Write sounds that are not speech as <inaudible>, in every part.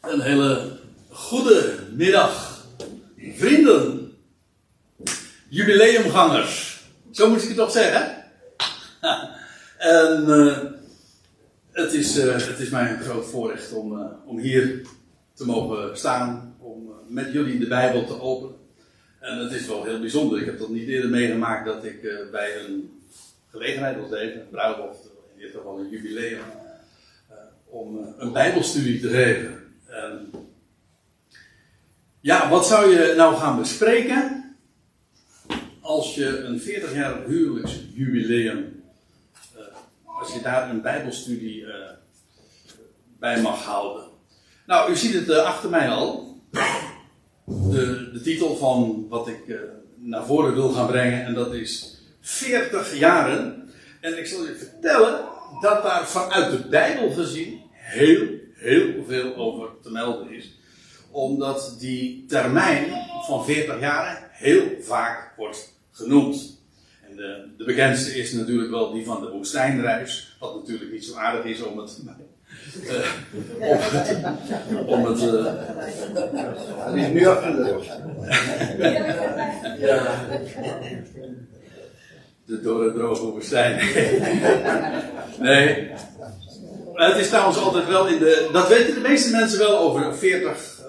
Een hele goede middag, vrienden, jubileumgangers. Zo moet ik het toch zeggen? <laughs> en uh, het, is, uh, het is mij een groot voorrecht om, uh, om hier te mogen staan, om met jullie de Bijbel te openen. En het is wel heel bijzonder. Ik heb dat niet eerder meegemaakt dat ik bij een gelegenheid als deze, een bruiloft, in dit geval een jubileum, om een Bijbelstudie te geven. En ja, wat zou je nou gaan bespreken als je een 40 jaar huwelijksjubileum, uh, als je daar een Bijbelstudie uh, bij mag houden? Nou, u ziet het uh, achter mij al. De, de, titel van wat ik naar voren wil gaan brengen, en dat is 40 jaren. En ik zal je vertellen dat daar vanuit de Bijbel gezien heel, heel veel over te melden is. Omdat die termijn van 40 jaar heel vaak wordt genoemd. En de, de bekendste is natuurlijk wel die van de woestijnreis. Wat natuurlijk niet zo aardig is om het. Uh, om het. Uh, het is nu ja. De dorre droge woestijn. nee. Het is trouwens altijd wel in de. Dat weten de meeste mensen wel over 40 uh,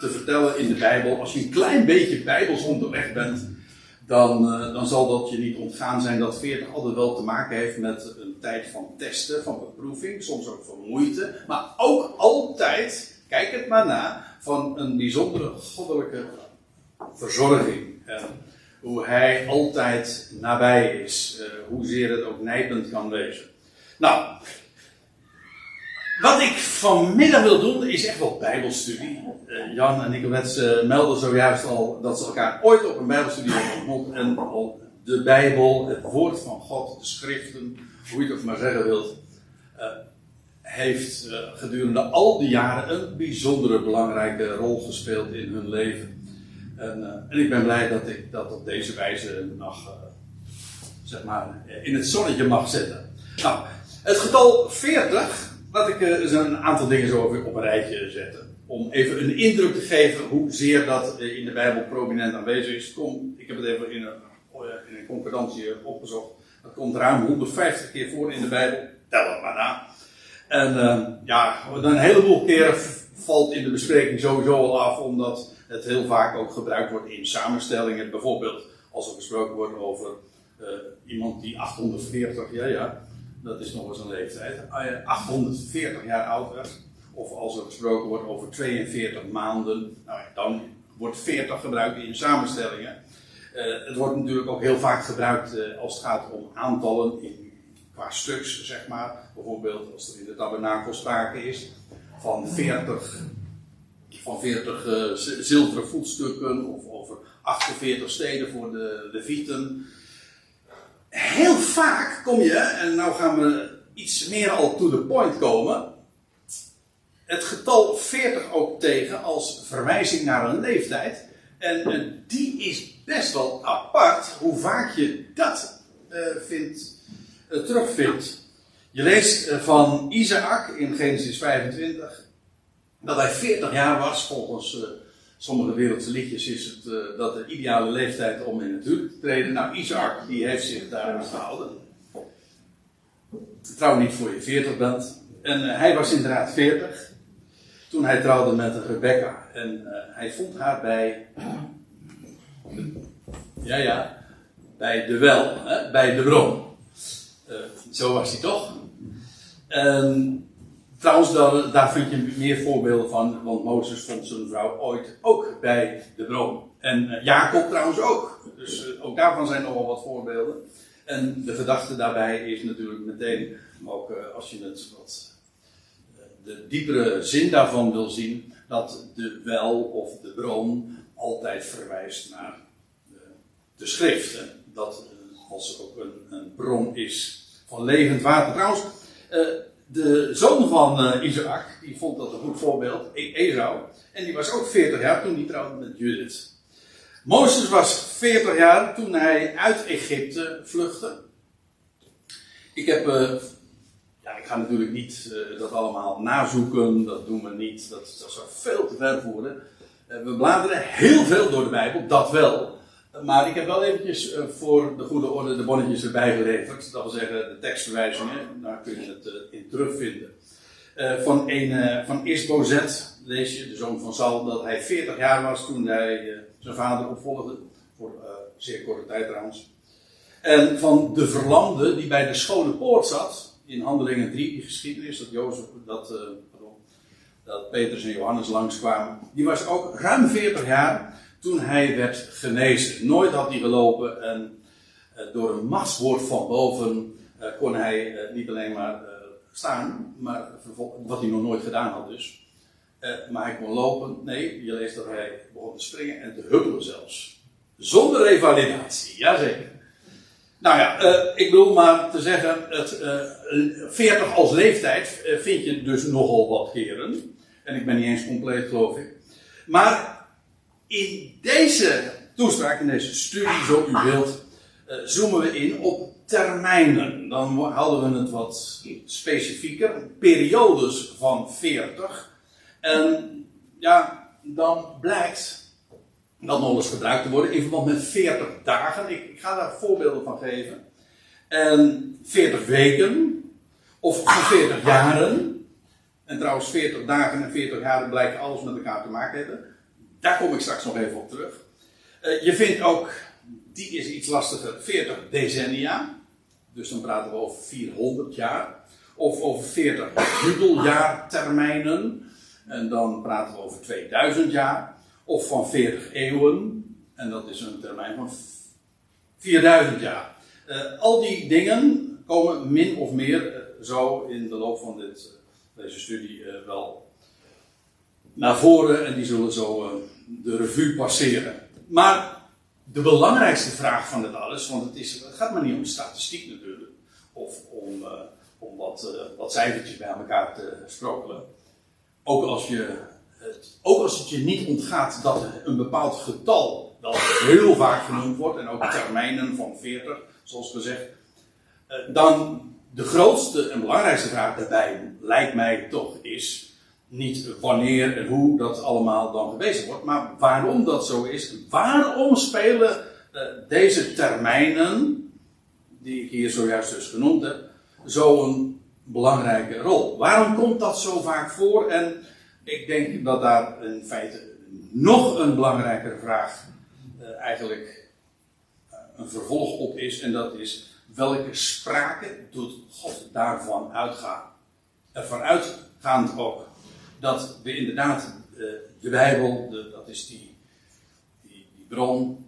te vertellen in de Bijbel. Als je een klein beetje Bijbels onderweg bent, dan, uh, dan zal dat je niet ontgaan zijn dat 40 altijd wel te maken heeft met een tijd van testen, van beproeving, soms ook van moeite. Maar ook altijd, kijk het maar na, van een bijzondere goddelijke verzorging. En hoe hij altijd nabij is, uh, hoezeer het ook nijpend kan wezen. Nou, wat ik vanmiddag wil doen, is echt wel bijbelstudie. Uh, Jan en Nicolette uh, melden zojuist al dat ze elkaar ooit op een bijbelstudie hebben ontmoet. En al de Bijbel, het woord van God, de schriften, hoe je het ook maar zeggen wilt, uh, heeft gedurende al die jaren een bijzondere belangrijke rol gespeeld in hun leven. En, en ik ben blij dat ik dat op deze wijze nog, zeg maar, in het zonnetje mag zetten. Nou, het getal 40 Laat ik eens een aantal dingen zo even op een rijtje zetten. Om even een indruk te geven hoezeer dat in de Bijbel prominent aanwezig is. Kom, ik heb het even in een, in een concordantie opgezocht. Dat komt ruim 150 keer voor in de Bijbel. Tel het maar na. En uh, ja, een heleboel keren valt in de bespreking sowieso al af, omdat het heel vaak ook gebruikt wordt in samenstellingen. Bijvoorbeeld als er gesproken wordt over iemand die 840, ja ja, dat is nog eens een leeftijd, 840 jaar oud werd. Of als er gesproken wordt over 42 maanden, nou, dan wordt 40 gebruikt in samenstellingen. Uh, het wordt natuurlijk ook heel vaak gebruikt uh, als het gaat om aantallen in, qua stuks, zeg maar. Bijvoorbeeld als er in de tabernakel sprake is van 40, van 40 uh, zilveren voetstukken of over 48 steden voor de levieten heel vaak kom je, en nou gaan we iets meer al to the point komen, het getal 40 ook tegen als verwijzing naar een leeftijd. En, die is best wel apart hoe vaak je dat uh, vindt, uh, terugvindt. Je leest van Isaac in Genesis 25 dat hij 40 jaar was volgens sommige wereldse liedjes is het uh, dat de ideale leeftijd om in het huwelijk te treden. Nou, Isaac die heeft zich daar aan gehouden. Trouw niet voor je 40 bent. En uh, hij was inderdaad 40 toen hij trouwde met Rebecca. En uh, hij vond haar bij. Ja, ja. Bij de wel, hè, bij de bron. zo was hij toch? Trouwens, daar, vind je meer voorbeelden van, want Mozes vond zijn vrouw ooit ook bij de bron. En uh, Jacob trouwens ook. Dus uh, ook daarvan zijn nogal wat voorbeelden. En de gedachte daarbij is natuurlijk meteen, ook uh, als je het wat de diepere zin daarvan wil zien, dat de wel of de bron altijd verwijst naar de, de schrift. En dat als ook een, een bron is van levend water. Trouwens, de zoon van uh, Isaac, die vond dat een goed voorbeeld, Esau. En die was ook 40 jaar toen hij trouwde met Judith. Mozes was 40 jaar toen hij uit Egypte vluchtte. Ik heb uh, ja, ik ga natuurlijk niet uh, dat allemaal nazoeken, dat doen we niet, dat, dat zou veel te ver voeren. We bladeren heel veel door de Bijbel, dat wel. Maar ik heb wel eventjes uh, voor de goede orde de bonnetjes erbij geleverd. Dat wil zeggen de tekstverwijzingen, daar kun je het in terugvinden. van, een, van Isbozet lees je, de zoon van Sal, dat hij 40 jaar was toen hij zijn vader opvolgde. Voor zeer korte tijd trouwens. En van de verlamde die bij de schone poort zat in Handelingen 3, die geschiedenis, dat, Jozef, dat, pardon, dat Petrus en Johannes langskwamen, die was ook ruim 40 jaar toen hij werd genezen. Nooit had hij gelopen en uh, door een machtswoord van boven uh, kon hij niet alleen maar staan, maar wat hij nog nooit gedaan had dus. maar hij kon lopen. Nee, je leest dat hij begon te springen en te huppelen zelfs. Zonder revalidatie, jazeker. Nou ja, ik bedoel maar te zeggen, het, uh, eh, 40 als leeftijd vind je dus nogal wat keren. En ik ben niet eens compleet, geloof ik. Maar in deze toespraak, in deze studie, zo u wilt, zoomen we in op termijnen. Dan hadden we het wat specifieker, periodes van 40. En ja, dan blijkt dat nog eens gebruikt te worden in verband met 40 dagen. Ik, ik ga daar voorbeelden van geven. En 40 weken, of 40 jaren. En trouwens, 40 dagen en 40 jaren blijken alles met elkaar te maken hebben. Daar kom ik straks nog even op terug. Uh, je vindt ook, die is iets lastiger, 40 decennia. Dus dan praten we over 400 jaar. Of over 40 jubeljaartermijnen. En dan praten we over 2000 jaar of van 40 eeuwen, en dat is een termijn van 4000 jaar. Uh, al die dingen komen min of meer uh, zo in de loop van dit, deze studie wel naar voren en die zullen zo de revue passeren. Maar de belangrijkste vraag van dit alles, want het, is, het gaat maar niet om statistiek natuurlijk, of om, om wat, wat cijfertjes bij elkaar te sprokkelen. Ook als je ook als het je niet ontgaat dat een bepaald getal, dat heel vaak genoemd wordt, en ook termijnen van 40, zoals gezegd, eh, dan de grootste en belangrijkste vraag daarbij lijkt mij toch is niet wanneer en hoe dat allemaal dan gewezen wordt, maar waarom dat zo is. Waarom spelen uh, deze termijnen, die ik hier zojuist dus genoemd heb, zo'n belangrijke rol? Waarom komt dat zo vaak voor en ik denk dat daar in feite nog een belangrijkere vraag uh, eigenlijk uh, een vervolg op is. En dat is welke sprake doet God daarvan uitgaan? Ervan uitgaand ook dat we inderdaad uh, de Bijbel, de, dat is die, die, die, bron,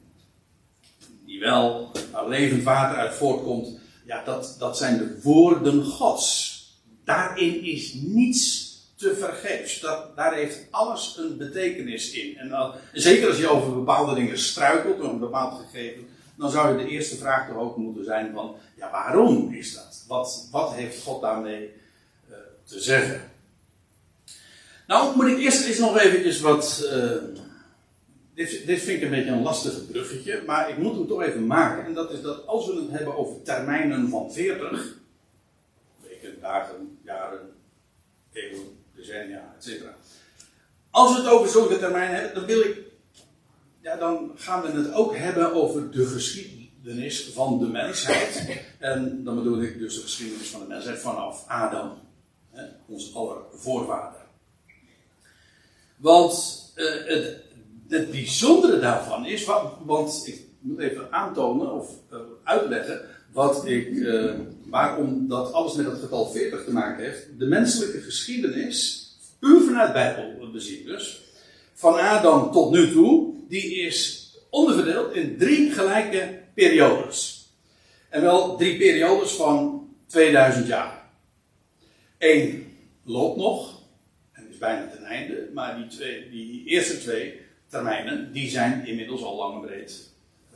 die wel waar levend water uit voortkomt. Ja, dat, dat zijn de woorden Gods. Daarin is niets te vergeefs. Dat, daar heeft alles een betekenis in. En dan, zeker als je over bepaalde dingen struikelt, over een bepaald gegeven, dan zou je de eerste vraag toch ook moeten zijn van, ja waarom is dat? Wat, wat heeft God daarmee uh, te zeggen? Nou, moet ik eerst eens nog eventjes wat... Uh, dit, dit vind ik een beetje een lastig bruggetje, maar ik moet hem toch even maken. En dat is dat als we het hebben over termijnen van 40, weken, dagen, jaren, eeuwen, decennia, et cetera. Als we het over zulke termijnen hebben, dan wil ik. Ja, dan gaan we het ook hebben over de geschiedenis van de mensheid. En dan bedoel ik dus de geschiedenis van de mensheid vanaf Adam, hè, onze aller voorvader. Want uh, het, bijzondere daarvan is, want ik moet even aantonen of uh, uitleggen wat ik, uh, waarom dat alles met het getal 40 te maken heeft. De menselijke geschiedenis puur vanuit Bijbel bezien dus, van Adam tot nu toe, die is onderverdeeld in drie gelijke periodes. En wel drie periodes van 2000 jaar. Eén loopt nog, bijna ten einde, maar die, twee, die eerste twee termijnen, die zijn inmiddels al lang en breed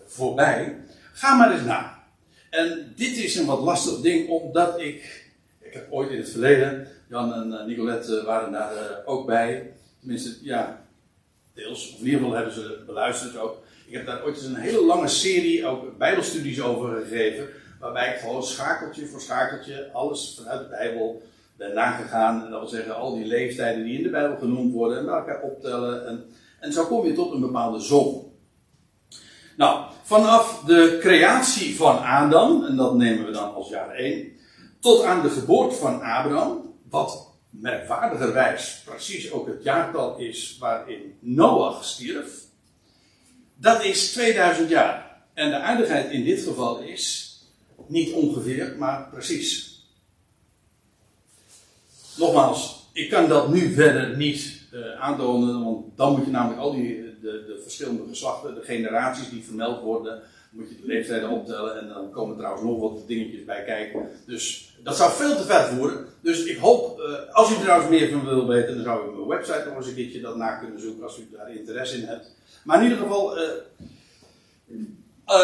voorbij. Ga maar eens na. En dit is een wat lastig ding, omdat ik, ik heb ooit in het verleden Jan en uh, Nicolette waren daar uh, ook bij. Tenminste, ja, deels. Of in ieder geval hebben ze beluisterd ook. Ik heb daar ooit eens een hele lange serie, ook bijbelstudies over gegeven. Waarbij ik gewoon schakeltje voor schakeltje alles vanuit de Bijbel nagegaan. En dat wil zeggen, al die leeftijden die in de Bijbel genoemd worden, en elkaar optellen. En, en zo kom je tot een bepaalde som. Nou, vanaf de creatie van Adam, en dat nemen we dan als jaar 1, tot aan de geboorte van Abraham, wat merkwaardigerwijs precies ook het jaartal is waarin Noach stierf, dat is 2000 jaar. En de aardigheid in dit geval is niet ongeveer, maar precies. Nogmaals, ik kan dat nu verder niet uh, aantonen, want dan moet je namelijk al die de, de, verschillende geslachten, de generaties die vermeld worden, moet je de leeftijden optellen en dan komen trouwens nog wat dingetjes bij kijken. Dus dat zou veel te ver voeren. Dus ik hoop, uh, als u trouwens meer van wil weten, dan zou u op mijn website nog eens een keertje dat na kunnen zoeken als u daar interesse in hebt. Maar in ieder geval,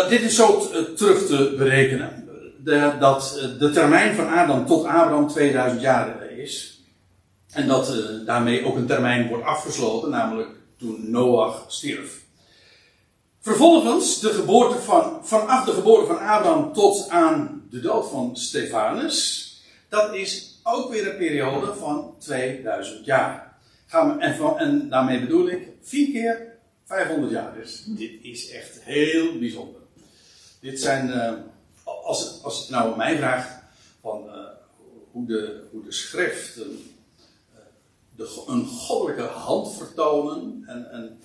dit is zo terug te berekenen. Dat de termijn van Adam tot Abraham 2000 jaar is. En dat daarmee ook een termijn wordt afgesloten, namelijk toen Noach stierf. Vervolgens, de geboorte van, vanaf de geboorte van Abraham tot aan de dood van Stefanus, dat is ook weer een periode van 2000 jaar. Gaan we, en, van, en daarmee bedoel ik vier keer 500 jaar. Dus dit is echt heel bijzonder. Dit zijn, uh, als, als het nou mij vraagt hoe, de, hoe de schriften de, een goddelijke hand vertonen. En, en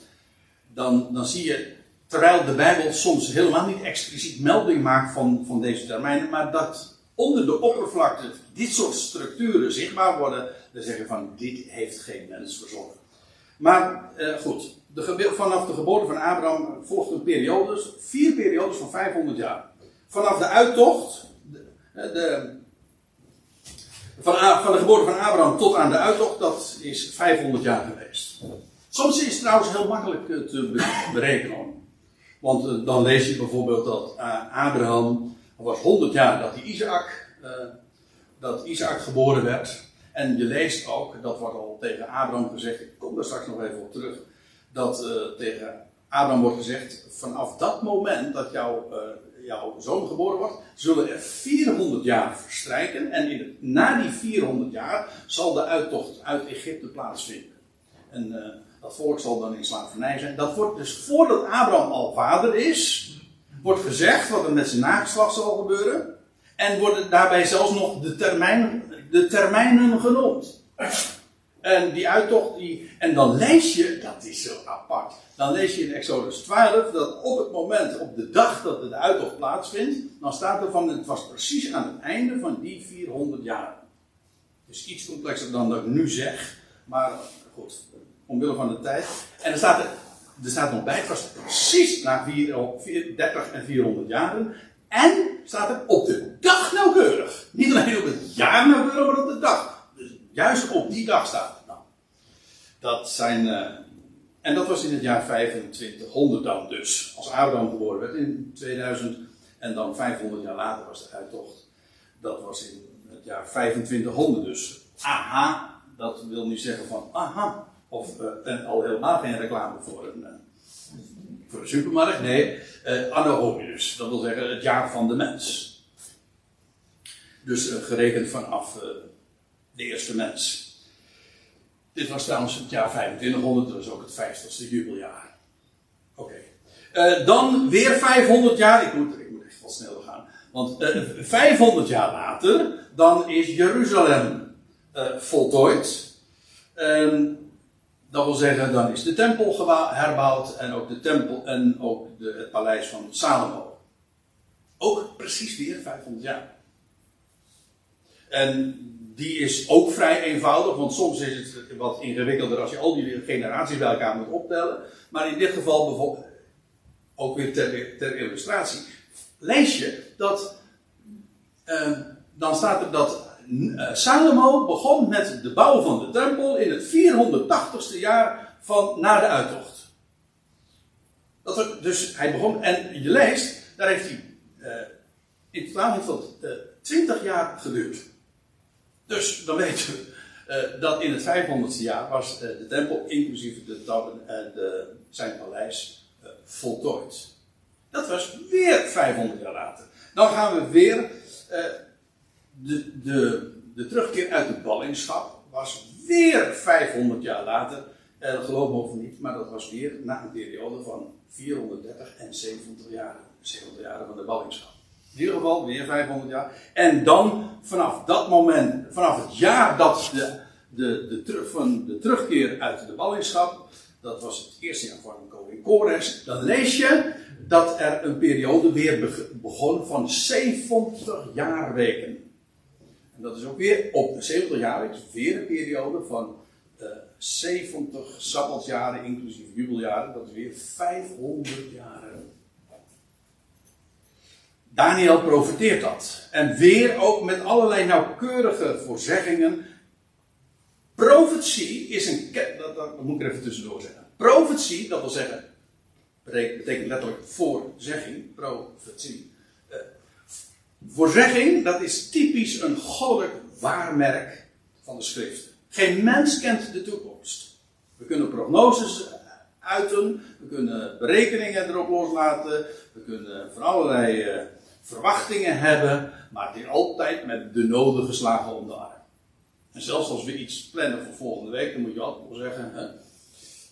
dan, dan zie je, terwijl de Bijbel soms helemaal niet expliciet melding maakt van, van deze termijnen, maar dat onder de oppervlakte dit soort structuren zichtbaar worden, dan zeggen van dit heeft geen mens verzonnen. Maar eh, goed, de, vanaf de geboorte van Abraham volgt een periode, vier periodes van 500 jaar. Vanaf de uittocht, de, de, van, van de geboorte van Abraham tot aan de uittocht, dat is 500 jaar geweest. Soms is het trouwens heel makkelijk eh, te berekenen. Want eh, dan lees je bijvoorbeeld dat uh, Abraham was 100 jaar dat hij Isaac, dat Isaac geboren werd. En je leest ook, dat wordt al tegen Abraham gezegd, ik kom daar straks nog even op terug, dat tegen Abraham wordt gezegd, vanaf dat moment dat jouw jouw zoon geboren wordt, zullen er 400 jaar verstrijken. En in na die 400 jaar zal de uittocht uit Egypte plaatsvinden. En uh, dat volk zal dan in slavernij zijn. Dat wordt dus voordat Abraham al vader is, wordt gezegd wat er met zijn nageslacht zal gebeuren. En worden daarbij zelfs nog de, termijn, de termijnen genoemd. En die uittocht, die, en dan lees je, dat is zo apart. Dan lees je in Exodus 12 dat op het moment, op de dag dat de uittocht plaatsvindt, dan staat er van, het was precies aan het einde van die 400 jaar. Het is iets complexer dan dat ik nu zeg, maar goed, omwille van de tijd. En er staat er, er staat nog bij, het was precies na 30 en 400 jaren. En staat er op de dag nauwkeurig. Niet alleen op het jaar nauwkeurig, maar op de dag juist op die dag staat. Nou, dat zijn. Uh, en dat was in het jaar 2500 dan dus. Als Abraham geboren werd in 2000. En dan 500 jaar later was de uittocht. Dat was in het jaar 2500 dus. Aha, dat wil niet zeggen van aha. Of uh, al helemaal geen reclame voor een, uh, voor een supermarkt. Nee, uh, anno dus. Dat wil zeggen het jaar van de mens. Dus gerekend vanaf de eerste mens. Dit was trouwens het jaar 2500, dat was ook het 50ste jubeljaar. Oké. Uh, dan weer 500 jaar, ik moet, ik moet echt wat sneller gaan. Want uh, eh, 500 jaar later, dan is Jeruzalem uh, voltooid. Um, dat wil zeggen, dan is de tempel herbouwd en ook de tempel en ook de, het paleis van Salomo. Ook precies weer 500 jaar. En die is ook vrij eenvoudig, want soms is het wat ingewikkelder als je al die generaties bij elkaar moet optellen. Maar in dit geval bijvoorbeeld, ook weer ter, ter illustratie, lees je dat, uh, dan staat er dat uh, Salomo begon met de bouw van de tempel in het 480ste jaar van na de uittocht. Dat er, dus hij begon, en je leest, daar heeft hij, uh, in totaal heeft dat 20 jaar geduurd. Dus dan weten we uh, dat in het 500ste jaar was uh, de tempel, inclusief de, uh, de, zijn paleis, voltooid. Dat was weer 500 jaar later. Dan gaan we weer. De, de, de terugkeer uit de ballingschap was weer 500 jaar later. Uh, geloof me of niet, maar dat was weer na een periode van 430 en 70 jaar. 70 jaar van de ballingschap. In ieder geval weer 500 jaar. En dan vanaf dat moment, vanaf het jaar dat de, de, de, terug, van de terugkeer uit de ballingschap, dat was het eerste jaar van koning Kores, dan lees je dat er een periode weer begon van 70 jaarweken. En dat is ook weer op 70 jaar, weer een periode van uh, 70 sabbatsjaren, inclusief jubeljaren, dat is weer 500 jaren. Daniel profiteert dat. En weer ook met allerlei nauwkeurige voorzeggingen. Profetie is een. Dat, dat, moet ik er even tussendoor zeggen. Profetie, dat wil zeggen. Betekent letterlijk voorzegging. Profetie. Uh, voorzegging, dat is typisch een goddelijk waarmerk van de schrift. Geen mens kent de toekomst. We kunnen prognoses uiten, we kunnen berekeningen erop loslaten, we kunnen van allerlei uh, verwachtingen hebben, maar is altijd met de nodige slagen om de arm. En zelfs als we iets plannen voor volgende week, dan moet je altijd wel zeggen,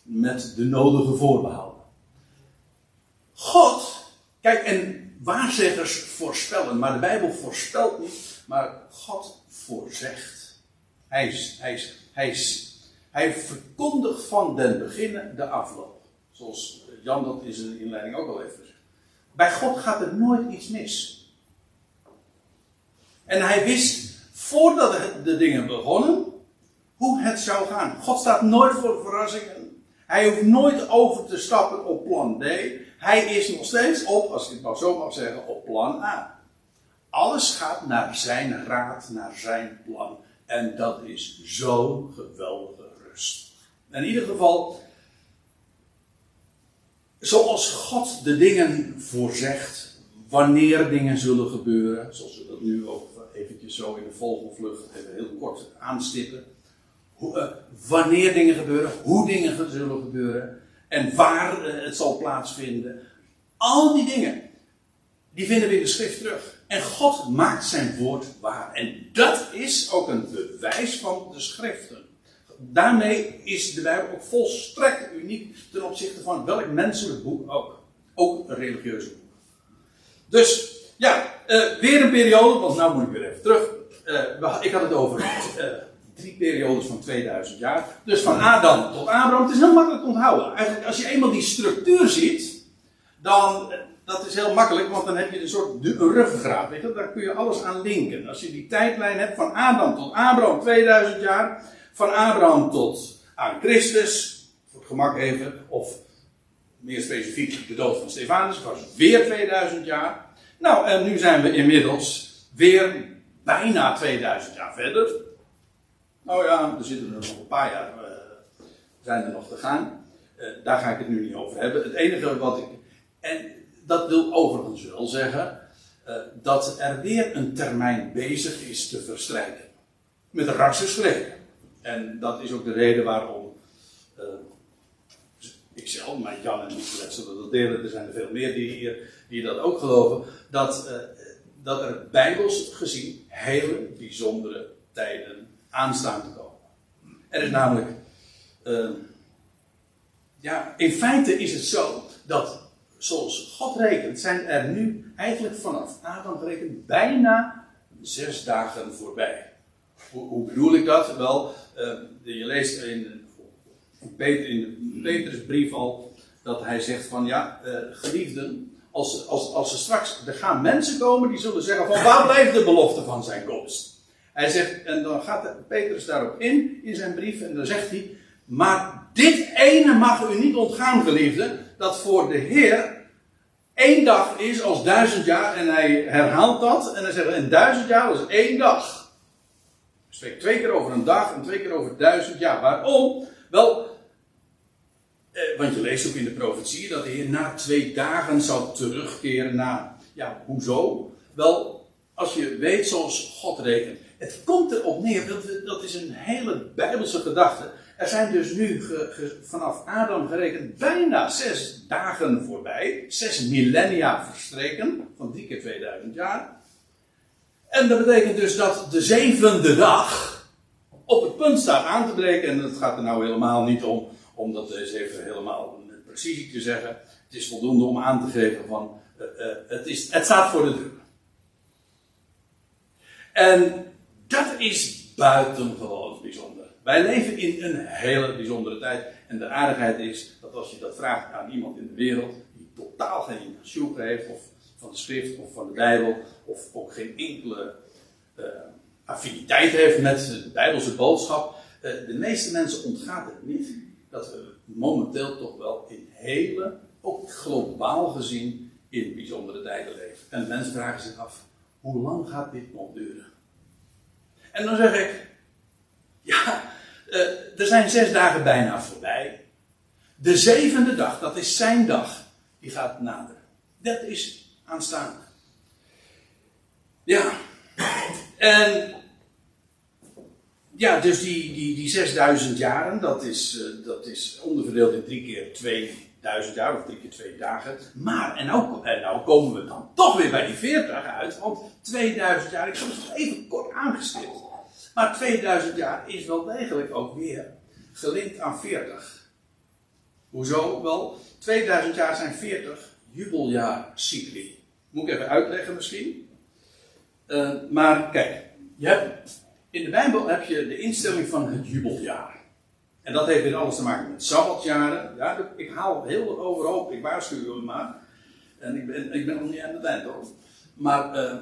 met de nodige voorbehouden. God, kijk, en waarzeggers voorspellen, maar de Bijbel voorspelt niet, maar God voorzegt. Hij, hij, hij, hij verkondigt van den beginnen de afloop. Zoals Jan dat in zijn inleiding ook al heeft gezegd. Bij God gaat er nooit iets mis. En hij wist voordat de dingen begonnen hoe het zou gaan. God staat nooit voor verrassingen. Hij hoeft nooit over te stappen op plan D. Hij is nog steeds op, als ik het maar zo mag zeggen, op plan A. Alles gaat naar zijn raad, naar zijn plan. En dat is zo'n geweldige rust. In ieder geval, zoals God de dingen voorzegt, wanneer dingen zullen gebeuren, zoals we dat nu ook eventjes zo in de vogelvlucht even heel kort aanstippen. Hoe, uh, wanneer dingen gebeuren, hoe dingen zullen gebeuren en waar uh, het zal plaatsvinden. Al die dingen, die vinden we in de schrift terug. En God maakt zijn woord waar. En dat is ook een bewijs van de schriften. Daarmee is de Bijbel ook volstrekt uniek ten opzichte van welk menselijk boek ook. Ook een religieus boek. Dus ja, uh, weer een periode, want nou moet ik weer even terug. Uh, ik had het over uh, drie periodes van 2000 jaar. Dus van Adam tot Abraham. Het is heel makkelijk te onthouden. Eigenlijk, als je eenmaal die structuur ziet, dan dat is heel makkelijk, want dan heb je een soort ruggengraat. Weet je? Daar kun je alles aan linken. Als je die tijdlijn hebt van Adam tot Abraham, 2000 jaar. Van Abraham tot aan Christus, voor het gemak even. Of meer specifiek de dood van Stefanus, was weer 2000 jaar. Nou, en nu zijn we inmiddels weer bijna 2000 jaar verder. Nou ja, er zitten er nog een paar jaar uh, zijn er nog te gaan. Uh, daar ga ik het nu niet over hebben. Het enige wat ik. En dat wil overigens wel zeggen. Uh, dat er weer een termijn bezig is te verstrijken. Met rassen spreken. En dat is ook de reden waarom. ikzelf, maar Jan en Nicolet zullen dat delen. Er zijn er veel meer die hier die dat ook geloven, dat, uh, dat er bijbels gezien hele bijzondere tijden aanstaan te komen. Er is namelijk, uh, ja, in feite is het zo dat zoals God rekent, zijn er nu eigenlijk vanaf Adam gerekend bijna zes dagen voorbij. Hoe, hoe bedoel ik dat? Wel, uh, je leest in, Peter, in Petrus brief al dat hij zegt van ja, uh, geliefden, als, als, als er straks, er gaan mensen komen die zullen zeggen van waar blijft de belofte van zijn komst? Hij zegt, en dan gaat Petrus daarop in, in zijn brief, en dan zegt hij, maar dit ene mag u niet ontgaan, geliefde, dat voor de Heer één dag is als duizend jaar, en hij herhaalt dat, en hij zegt, en duizend jaar is één dag. Spreekt twee keer over een dag en twee keer over duizend jaar. Waarom? Wel, eh, want je leest ook in de profetie dat de Heer na twee dagen zou terugkeren naar. Ja, hoezo? Wel, als je weet zoals God rekent. Het komt erop neer, dat, dat is een hele bijbelse gedachte. Er zijn dus nu vanaf Adam gerekend bijna zes dagen voorbij. Zes millennia verstreken. Van drie keer 2000 jaar. En dat betekent dus dat de zevende dag op het punt staat aan te breken. En het gaat er nou helemaal niet om, om dat eens even helemaal met precisie te zeggen. Het is voldoende om aan te geven van, uh, uh, het, is, het staat voor de deur. En dat is buitengewoon bijzonder. Wij leven in een hele bijzondere tijd. En de aardigheid is dat als je dat vraagt aan iemand in de wereld die totaal geen sjoek heeft, of van de schrift of van de Bijbel, of ook geen enkele uh, affiniteit heeft met de Bijbelse boodschap. Uh, de meeste mensen ontgaat het niet dat we momenteel toch wel in hele, ook globaal gezien, in bijzondere tijden leven. En mensen vragen zich af, hoe lang gaat dit nog duren? En dan zeg ik, ja, uh, er zijn zes dagen bijna voorbij. De zevende dag, dat is zijn dag, die gaat naderen. Dat is aanstaande. Ja, en ja, dus die, die, die 6000 jaren, dat is, uh, dat is onderverdeeld in drie keer 2000 jaar, of drie keer twee dagen. Maar, en nou, nou komen we dan toch weer bij die 40 uit, want 2000 jaar, ik heb het even kort aangestipt. Maar 2000 jaar is wel degelijk ook weer gelinkt aan 40. Hoezo? Wel, 2000 jaar zijn 40 jubeljaarcycli. Moet ik even uitleggen misschien. Uh, maar kijk, je in de Bijbel heb je de instelling van het jubeljaar. En dat heeft weer alles te maken met sabbatjaren. Ja, ik haal heel overhoop, ik waarschuw jullie maar. En ik ben, ik ben nog niet aan het eind hoor. Maar uh,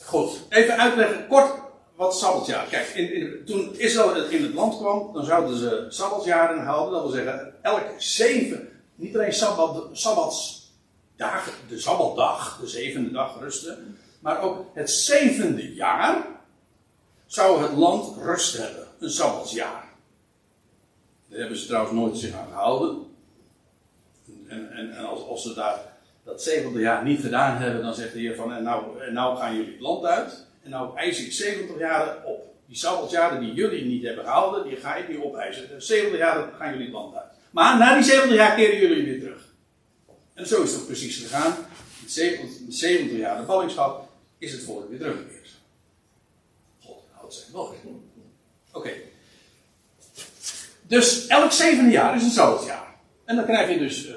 goed, even uitleggen kort wat sabbatjaar. Kijk, in, toen Israël in het land kwam, dan zouden ze sabbatsjaren houden. Dat wil zeggen, elk zeven, niet alleen sabbat, sabbatsdagen, de sabbatdag, de zevende dag rusten. Maar ook het zevende jaar zou het land rust hebben. Een sabbatsjaar. Daar hebben ze trouwens nooit zich aan gehouden. En, en, als, als, ze daar dat zevende jaar niet gedaan hebben, dan zegt de Heer van, en nou, nou gaan jullie het land uit. En nou eis ik 70 jaar op. Die sabbatsjaren die jullie niet hebben gehouden, die ga ik nu opeisen. 70 jaar gaan jullie het land uit. Maar na die 70 jaar keren jullie weer terug. En zo is het precies gegaan. Met 70, 70 jaar de ballingschap is het volk weer teruggekeerd. God houdt zijn woord. Oké. Dus elk zevende jaar is een sabbatsjaar. En dan krijg je dus uh,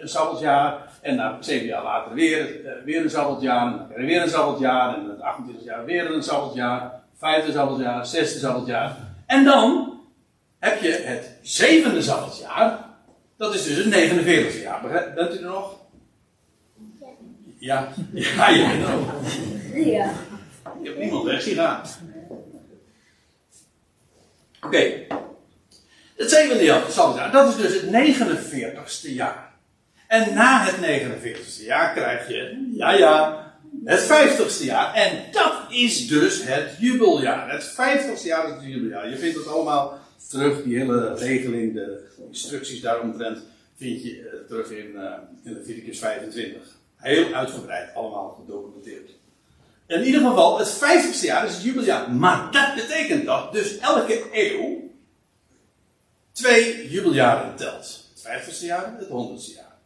een sabbatsjaar. En na zeven jaar later weer, uh, weer een sabbatjaar. En dan krijg je weer een sabbatjaar. En het 28 jaar weer een sabbatjaar. Vijfde sabbatjaar, zesde sabbatjaar. En dan heb je het zevende sabbatjaar. Dat is dus het 49 jaar. Bent u er nog? Ja, ja, je nog. Ja. Ik heb niemand weg zien gaan. Oké. Okay. Het zevende jaar, dat is dus het 49ste jaar. En na het 49ste jaar krijg je, ja ja, het 50ste jaar. En dat is dus het jubeljaar. Het 50ste jaar is het jubeljaar. Je vindt het allemaal terug, die hele regeling, de instructies daaromtrent, vind je uh, terug in, uh, in Leviticus 25. Heel uitgebreid, allemaal gedocumenteerd. In ieder geval, het 50ste jaar is het jubeljaar. Maar dat betekent dat dus elke eeuw twee jubeljaren telt. Het 50ste jaar, het 100ste jaar.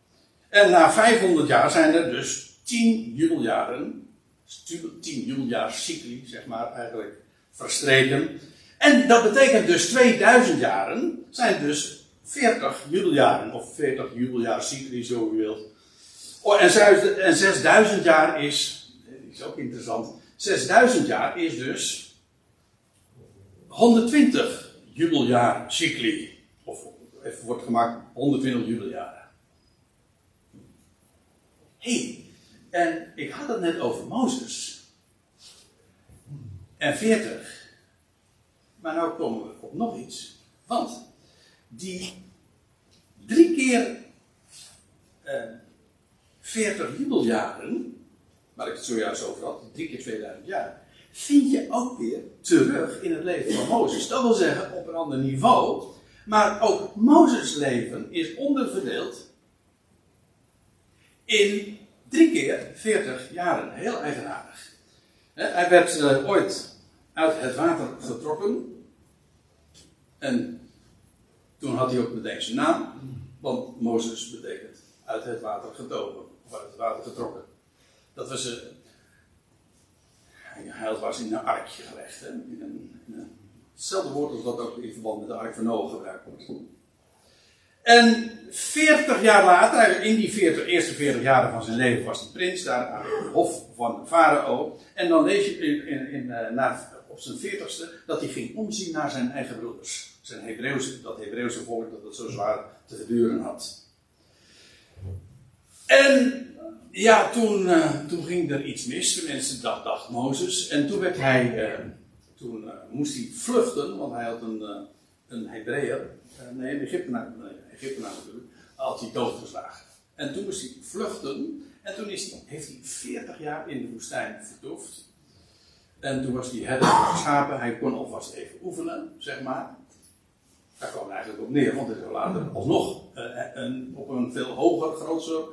En na 500 jaar zijn er dus 10 jubeljaren, 10 jubeljaarscycli, zeg maar, eigenlijk verstreken. En dat betekent dus 2000 jaren zijn dus 40 jubeljaren, of 40 jubeljaarcycli, zo u wilt. Oh, en 6000 jaar is, is ook interessant, 6000 jaar is dus 120 jubeljaarcycli. Of even wordt gemaakt 120 jubeljaren. Hé, hey, en ik had het net over Mozes. En 40. Maar nou komen we op nog iets. Want die drie keer eh, 40 jubeljaren, waar ik het zojuist over had, drie keer 2000 jaar, vind je ook weer terug in het leven van Mozes. Dat wil zeggen op een ander niveau. Maar ook Mozes' leven is onderverdeeld in drie keer 40 jaren. Heel eigenaardig. Hij werd uh, ooit uit het water getrokken. En toen had hij ook meteen zijn naam, want Mozes betekent uit het water getogen, uit het water getrokken. Dat was een. Hij was in een arkje gelegd. Hè? In een, een, hetzelfde woord als dat ook in verband met de ark van Noach gebruikt wordt. En 40 jaar later, in die 40, eerste 40 jaren van zijn leven, was hij prins daar aan het hof van farao. En dan lees je in, in, in, naar, op zijn 40ste dat hij ging omzien naar zijn eigen broeders. Zijn Hebreeuwse, dat Hebreeuwse volk dat het zo zwaar te verduren had. En ja, toen, uh, toen ging er iets mis, tenminste dat dacht Mozes. En toen werd hij, uh, toen uh, moest hij vluchten, want hij had een, een Hebreeër, nee, een Egyptenaar, nee, Egyptenaar natuurlijk, had hij doodgeslagen. En toen moest hij vluchten, en toen is hij, heeft hij 40 jaar in de woestijn vertoefd. En toen was hij herder geschapen, hij kon alvast even oefenen, zeg maar. Daar kwam het eigenlijk op neer, want hij zou later alsnog een, op een veel hoger, groter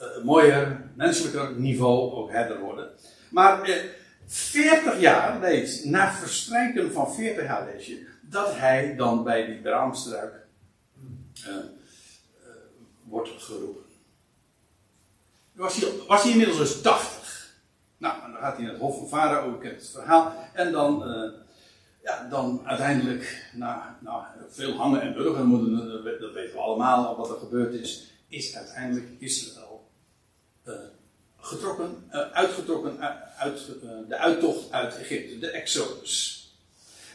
uh, mooier, menselijker niveau ook herder worden. Maar eh, 40 jaar, lees, na verstrijken van 40 jaar lees je, dat hij dan bij die braamstruik uh, wordt geroepen. Was hij, was hij inmiddels dus 80. Nou, dan gaat hij naar het Hof van ik kent het verhaal. En dan, ja, dan uiteindelijk, na veel hangen en burgen, dat weten we allemaal wat er gebeurd is, is uiteindelijk Israël getrokken, uh, uitgetrokken uit uh, de uittocht uit Egypte, de Exodus.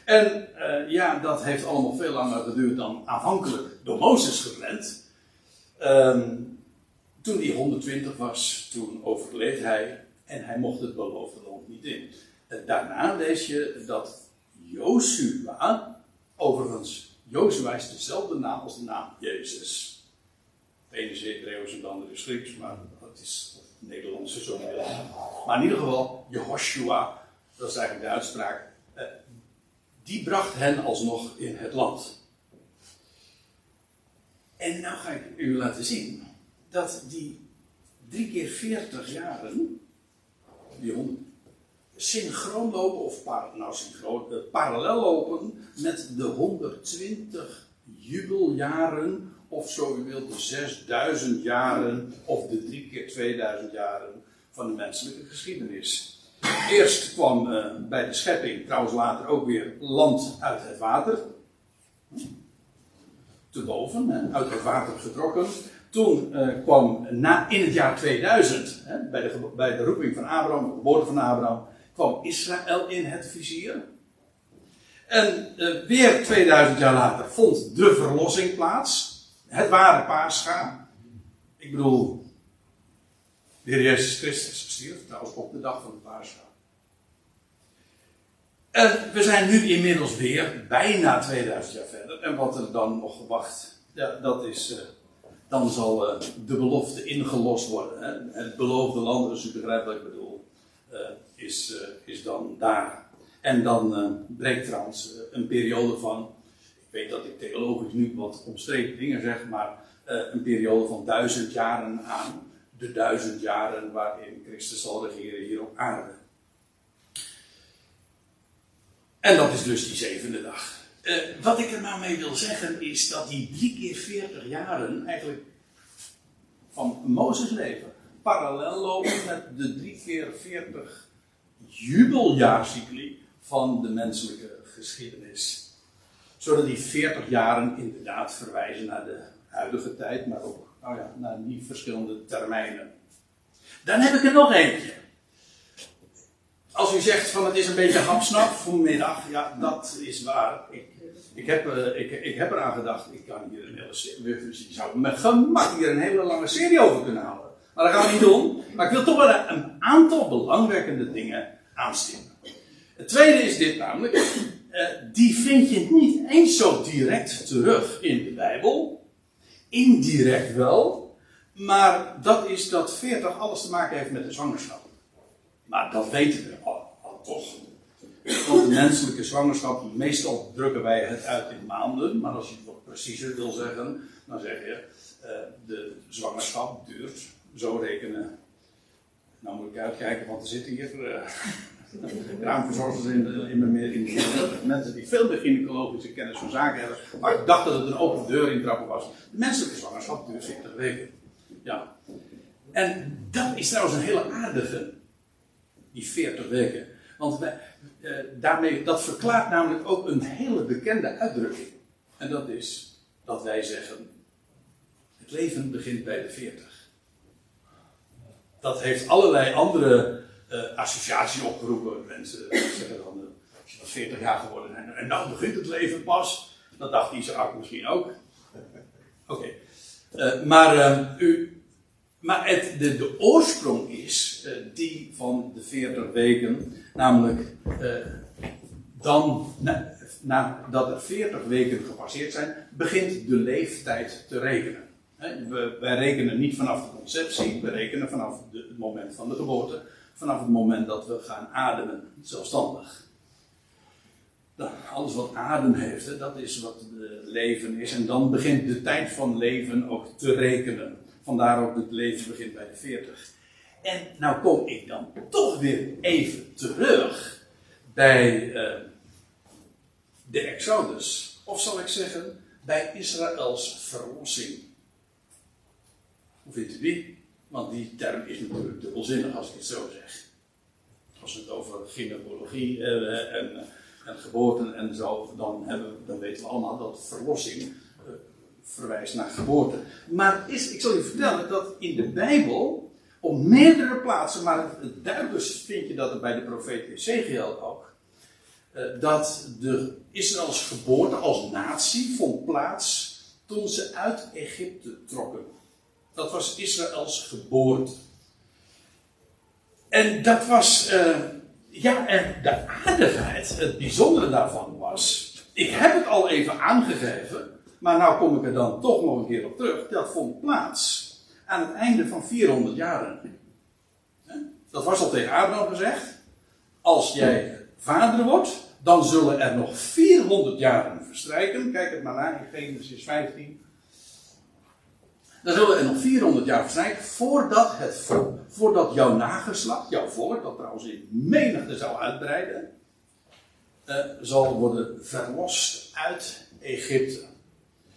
En ja, dat heeft allemaal veel langer geduurd dan aanvankelijk door Mozes gepland. Um, toen hij 120 was, toen overleed hij en hij mocht het beloofde land niet in. Daarna lees je dat Joshua, overigens, Joshua is dezelfde naam als de naam Jezus. De ene is Hebreeuws en de andere is Grieks, maar het is Nederlandse zo Maar in ieder geval, Jehoshua, dat is eigenlijk de uitspraak, eh, die bracht hen alsnog in het land. En nou ga ik u laten zien dat die drie keer veertig jaren, die hond, synchroon lopen, of nou uh, parallel lopen met de 120 jubeljaren of zo u wilt, de 6000 jaren of de drie keer 2000 jaren van de menselijke geschiedenis. Eerst kwam uh, bij de schepping, trouwens later ook weer land uit het water. Te boven, hè, uit het water getrokken. Toen uh, kwam na, in het jaar 2000, hè, bij, de, bij de roeping van Abraham, de geboorte van Abraham, kwam Israël in het vizier. En uh, weer 2000 jaar later vond de verlossing plaats het ware paascha. Ik bedoel, de Jezus Christus stierf trouwens op de dag van de paascha. We zijn nu inmiddels weer bijna 2000 jaar verder. En wat er dan nog gewacht, ja, dat is, uh, dan zal uh, de belofte ingelost worden. Het beloofde land, als u begrijpt wat ik bedoel, uh, is, is dan daar. En dan breekt trouwens een periode van weet dat ik theologisch nu wat omstreden dingen zeg, maar uh, een periode van duizend jaren aan. De duizend jaren waarin Christus zal regeren hier op aarde. En dat is dus die zevende dag. Uh, wat ik er nou mee wil zeggen is dat die drie keer veertig jaren eigenlijk van Mozes leven parallel lopen met de drie keer veertig jubeljaarcycli van de menselijke geschiedenis zodat die 40 jaren inderdaad verwijzen naar de huidige tijd, maar ook nou ja, naar die verschillende termijnen. Dan heb ik er nog eentje. Als u zegt van het is een beetje hapsnap vanmiddag, ja, dat is waar. Ik, ik, heb, uh, ik, ik heb eraan gedacht, ik kan hier een hele je zou met gemak hier een hele lange serie over kunnen houden. Maar dat gaan we niet doen. Maar ik wil toch wel een aantal belangwekkende dingen aanstippen. Het tweede is dit namelijk. Eh, die vind je niet eens zo direct terug in de Bijbel. Indirect wel. Maar dat is dat 40 alles te maken heeft met de zwangerschap. Maar dat weten we al, toch. Want de menselijke zwangerschap, meestal drukken wij het uit in maanden. Maar als je het wat preciezer wil zeggen, dan zeg je: uh, de zwangerschap duurt, zo rekenen. Nou moet ik uitkijken, want er zitten hier. Uh, Kraamverzorgers in, in, meer in mensen die veel meer gynaecologische kennis van zaken hebben. Maar ik dacht dat het een open deur intrappen was. De menselijke zwangerschap duurt 40 weken. Ja. En dat is trouwens een hele aardige, die 40 weken. Want eh, daarmee, dat verklaart namelijk ook een hele bekende uitdrukking. En dat is dat wij zeggen: het leven begint bij de 40. Dat heeft allerlei andere uh, associaties opgeroepen. Mensen zeggen dan: uh, als je dan 40 jaar geworden bent en nou begint het leven pas. Dat dacht Isaac misschien ook. <laughs> Oké. Uh, maar, u, maar het, de, oorsprong is die van de 40 weken. Namelijk dan, na, nadat er 40 weken gepasseerd zijn, begint de leeftijd te rekenen. We, wij rekenen niet vanaf de conceptie, we rekenen vanaf het moment van de geboorte, vanaf het moment dat we gaan ademen, zelfstandig. Alles wat adem heeft, dat is wat leven is. En dan begint de tijd van leven ook te rekenen. Vandaar ook dat leven begint bij de 40. En nou kom ik dan toch weer even terug bij uh, de Exodus. Of zal ik zeggen, bij Israëls verlossing. Hoe vindt u die? Want die term is natuurlijk dubbelzinnig als ik het zo zeg. Als we het over gynaecologie hebben en, en geboorten en zo, dan, hebben, dan weten we allemaal dat verlossing verwijst naar geboorte. Maar is, ik zal u vertellen dat in de Bijbel op meerdere plaatsen, maar het duidelijkst vind je dat bij de profeet Ezekiel ook, uh, dat de Israëls geboorte als natie vond plaats toen ze uit Egypte trokken. Dat was Israëls geboorte. En dat was, uh, ja, en de aardigheid, het bijzondere daarvan was, ik heb het al even aangegeven, maar nou kom ik er dan toch nog een keer op terug. Dat vond plaats aan het einde van 400 jaren. Dat was al tegen Abraham gezegd. Als jij vader wordt, dan zullen er nog 400 jaren verstrijken. Kijk het maar naar in Genesis 15. Dan zullen er nog 400 jaar verstrijken voordat, het, voordat jouw nageslacht, jouw volk, dat trouwens in menigte zal uitbreiden, uh, zal worden verlost uit Egypte.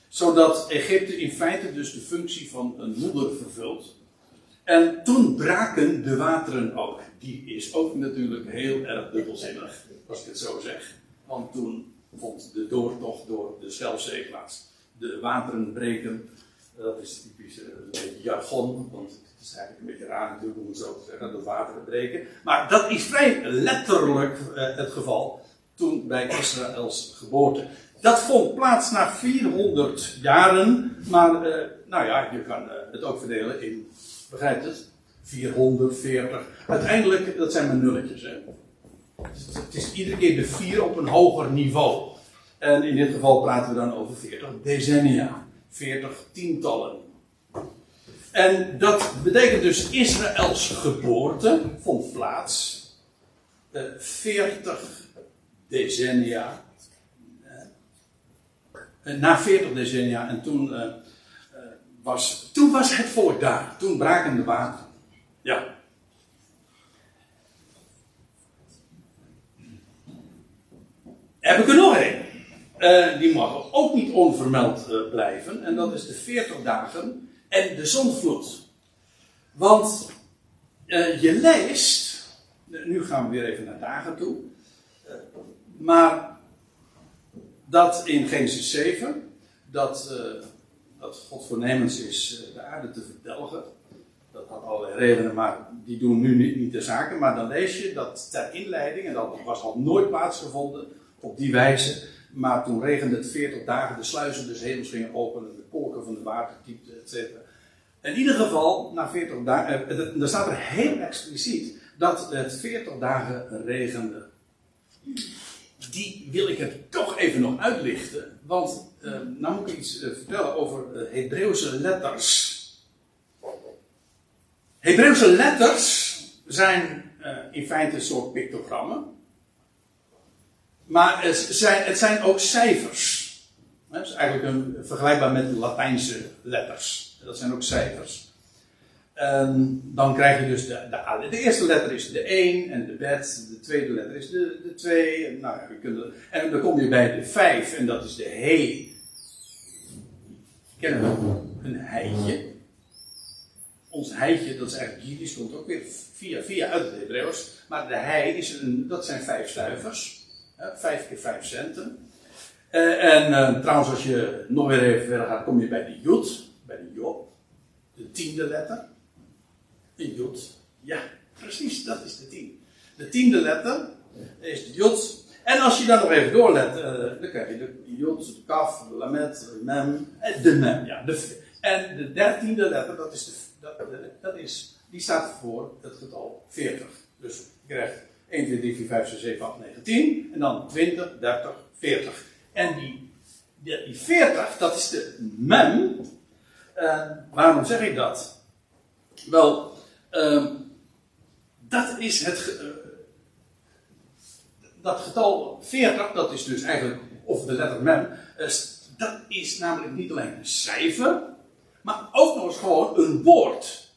Zodat Egypte in feite dus de functie van een moeder vervult. En toen braken de wateren ook. Die is ook natuurlijk heel erg dubbelzinnig, als ik het zo zeg. Want toen vond de doortocht door de Schelfzee plaats. De wateren breken dat is typisch uh, een beetje jargon, want het is eigenlijk een beetje raar natuurlijk om het zo te zeggen, dat wateren breken. Maar dat is vrij letterlijk uh, het geval toen bij Israëls geboorte. Dat vond plaats na 400 jaren, maar uh, nou ja, je kan het ook verdelen in, begrijpt het? 440. Uiteindelijk, dat zijn maar nulletjes. Hè? Het is iedere keer de 4 op een hoger niveau. En in dit geval praten we dan over 40 decennia. 40 tientallen. En dat betekent dus Israëls geboorte vond plaats uh, 40 decennia. Uh, na 40 decennia en toen, uh, was, toen was het volk daar. Toen braken de wateren. Ja. Heb ik er nog één? Uh, die mag ook niet onvermeld uh, blijven. En dat is de 40 dagen en de zonvloed. Want uh, je leest, nu gaan we weer even naar dagen toe. maar dat in Genesis 7, dat, dat God voornemens is de aarde te verdelgen. Dat had allerlei redenen, maar die doen nu niet, niet de zaken. Maar dan lees je dat ter inleiding, en dat was al nooit plaatsgevonden op die wijze maar toen regende het 40 dagen, de sluizen des hemels gingen openen, de kolken van de water typten, etc. In ieder geval, na 40 dagen, eh, staat er heel expliciet dat het 40 dagen regende. Die wil ik er toch even nog uitlichten, want uh, nou moet ik iets uh, vertellen over uh, Hebreeuwse letters. Hebreeuwse letters zijn in feite een soort pictogrammen. Maar het zijn, het zijn ook cijfers. Dat is eigenlijk een, vergelijkbaar met de Latijnse letters. Dat zijn ook cijfers. En dan krijg je dus de, de, eerste letter is de 1 en de bet, de tweede letter is de, de 2. En, nou, je kunt, en dan kom je bij de 5 en dat is de he. Kennen we een heitje? Ons heitje, dat is eigenlijk Jiddisch, komt ook weer via, via uit het Hebreeuws. Maar de hei, is een, dat zijn vijf stuivers. Vijf keer vijf centen. Uh, en uh, trouwens, als je nog weer even verder gaat, kom je bij de Jod, bij de Job. De tiende letter. Een Jod. Ja, precies, dat is de tien. De tiende letter is de Jod. En als je dan nog even doorlet, dan krijg je de Jod, de Kaf, de Lamet, de Mem, de Mem. Ja, de, en de dertiende letter, dat is de, dat, dat is, die staat voor het getal 40. Dus je krijgt 1, 2, 3, 4, 5, 6, 7, 8, 9, 10. En dan 20, 30, 40. En die, die, die 40, dat is de mem. Uh, waarom zeg ik dat? Wel, uh, dat is het. Uh, dat getal 40, dat is dus eigenlijk, of de letter mem, uh, dat is namelijk niet alleen een cijfer, maar ook nog eens gewoon een woord.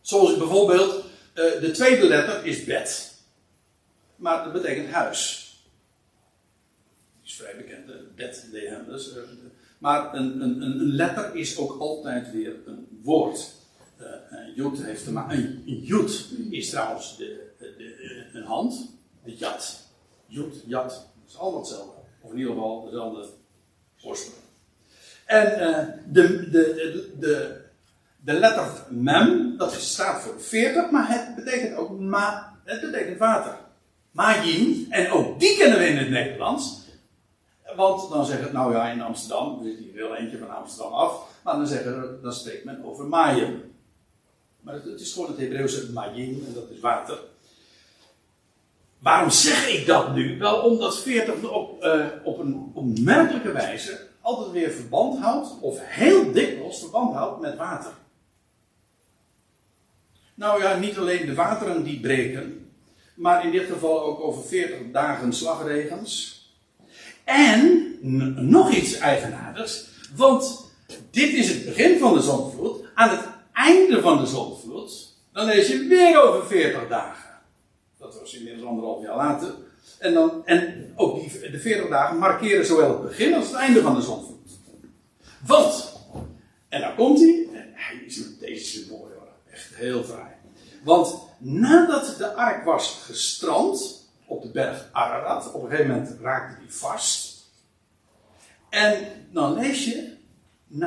Zoals bijvoorbeeld, de tweede letter is bed, maar dat betekent huis is vrij bekend, Bethlehem. Dus, uh, maar een, een, een, letter is ook altijd weer een woord. Uh, een heeft te. Een, is trouwens de, de, een hand, de jat. Jood, jat, dat is allemaal hetzelfde. Of in ieder geval dezelfde oorsprong. En de, de, de, de letter mem, dat staat voor 40, maar het betekent ook ma, het betekent water. Majin, en ook die kennen we in het Nederlands. Want dan zeggen het, nou ja, in Amsterdam, er zit hier wel eentje van Amsterdam af, maar dan, zeggen, dan spreekt men over maaien. Maar het, is gewoon het Hebreeuwse maaien en dat is water. Waarom zeg ik dat nu? Wel omdat 40 op, uh, op een opmerkelijke wijze altijd weer verband houdt, of heel dikwijls verband houdt met water. Nou ja, niet alleen de wateren die breken, maar in dit geval ook over 40 dagen slagregens. En nog iets eigenaardigs, want dit is het begin van de zondvloed. Aan het einde van de zondvloed, dan lees je weer over 40 dagen. Dat was inmiddels anderhalf jaar later. En, dan, en ook die, de 40 dagen markeren zowel het begin als het einde van de zondvloed. Want, en daar komt hij, hij is, deze echt heel fraai. Want nadat de ark was gestrand, op de berg Ararat. Op een gegeven moment raakte die vast. En dan lees je,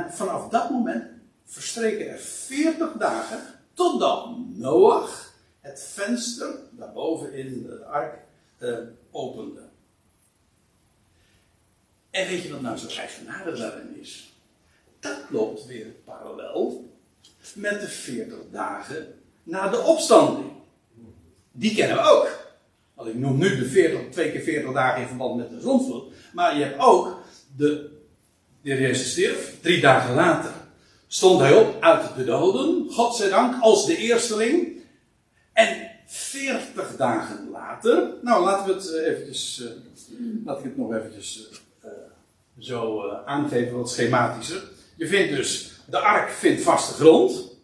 vanaf dat moment verstreken er 40 dagen totdat Noach het venster daarboven in de ark uh, opende. En weet je wat nou zo eigenaardig daarin is? Dat loopt weer parallel met de 40 dagen na de opstanding. Die kennen we ook. Want ik noem nu de 40, twee keer 40 dagen in verband met de zonsvloed. Maar je hebt ook de, de Jezus stierf. Drie dagen later stond hij op uit de doden. Godzijdank als de eersteling. En 40 dagen later. Nou, laten we het eh, eventjes. Uh, laat ik het nog eventjes uh, zo uh, aangeven, wat schematischer. Je vindt dus. De ark vindt vaste grond.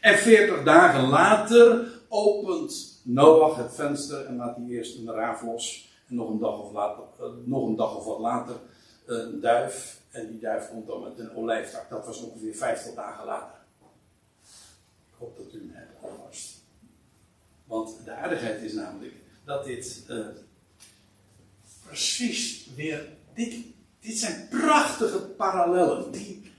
En 40 dagen later opent Noach het venster en laat hij eerst een raaf los. En nog een dag of, later, uh, nog een dag of wat later een duif. En die duif komt dan met een olijftak. Dat was ongeveer 50 dagen later. Ik hoop dat u hem hebt alvast. Want de aardigheid is namelijk dat dit uh, precies weer. Dit, dit zijn prachtige parallellen die,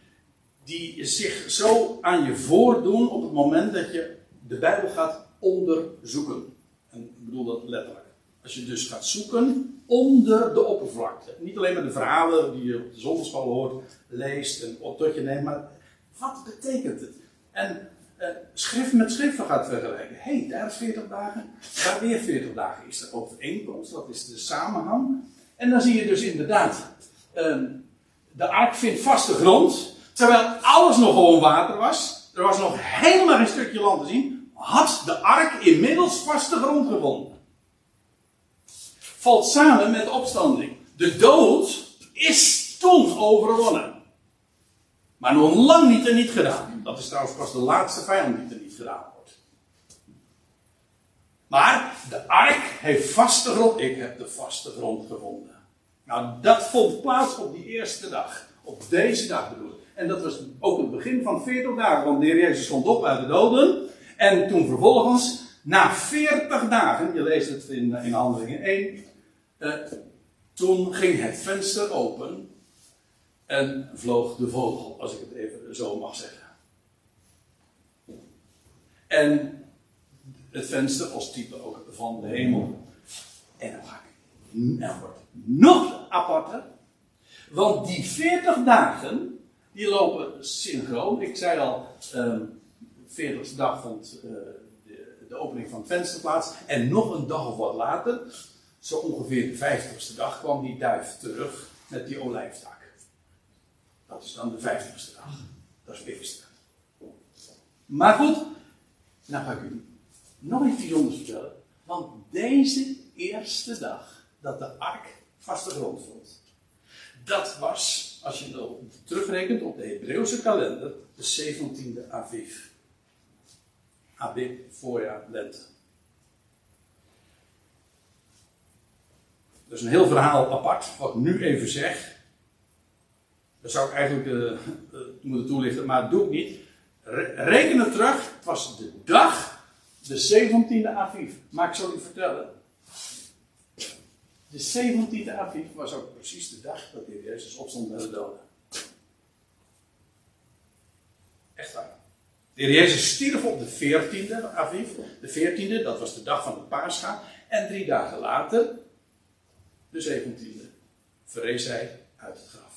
die zich zo aan je voordoen op het moment dat je de Bijbel gaat onderzoeken. En ik bedoel dat letterlijk. Als je dus gaat zoeken onder de oppervlakte. Niet alleen maar de verhalen die je op de zondagschool hoort, leest en op tot je neemt, maar wat betekent het? En uh, schrift met schrift gaat vergelijken. Hé, hey, daar is 40 dagen, daar weer 40 dagen. Is er overeenkomst, dat is de samenhang. En dan zie je dus inderdaad, uh, de ark vindt vaste grond, terwijl alles nog gewoon water was. Er was nog helemaal geen stukje land te zien had de ark inmiddels vaste grond gevonden. Valt samen met de opstanding. De dood is toen overwonnen. Maar nog lang niet en niet gedaan. Dat is trouwens pas de laatste vijand die er niet gedaan wordt. Maar de ark heeft vaste grond. Ik heb de vaste grond gevonden. Nou, dat vond plaats op die eerste dag. Op deze dag bedoel ik. En dat was ook het begin van 40 dagen. Want de Heer Jezus stond op uit de doden. En toen vervolgens, na 40 dagen, je leest het in, in Handelingen 1. Uh, toen ging het venster open. En vloog de vogel, als ik het even zo mag zeggen. En het venster als type ook van de hemel. En dan wordt nog aparter. Want die 40 dagen, die lopen synchroon. Ik zei al, um, 40ste dag vond uh, de, de, opening van het venster plaats. En nog een dag of wat later, zo ongeveer de 50ste dag, kwam die duif terug met die olijftak. Dat is dan de 50ste dag. Dat is Pinkster. Maar goed, nou ga ik u nog iets bijzonders vertellen. Want deze eerste dag dat de ark vaste grond vond, dat was, als je terugrekent op de Hebreeuwse kalender, de 17e Aviv. Aviv, voorjaar, lente. Dat is een heel verhaal apart, wat ik nu even zeg. Dat zou ik eigenlijk uh, uh, moeten toelichten, maar dat doe ik niet. reken het terug, het was de dag, de 17e Aviv. Maar ik zal u vertellen. De 17e Aviv was ook precies de dag dat de Heer Jezus opstond bij de doden. Echt waar. De Heer Jezus stierf op de 14e Aviv. De 14e, dat was de dag van de Pascha. En drie dagen later, de 17e, verrees hij uit het graf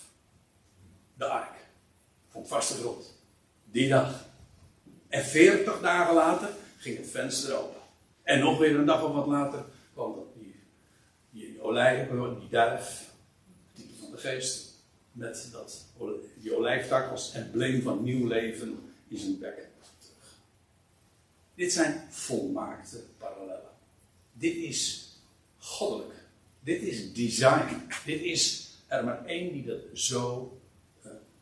de ark. Van vaste grond. Die dag. En veertig dagen later ging het venster open. En nog weer een dag of wat later kwam dat die, die olijf, die duif, type van de geest, met dat, die olijftak als embleem van nieuw leven in zijn bek terug. Dit zijn volmaakte parallellen. Dit is goddelijk. Dit is design. Dit is er maar één die dat zo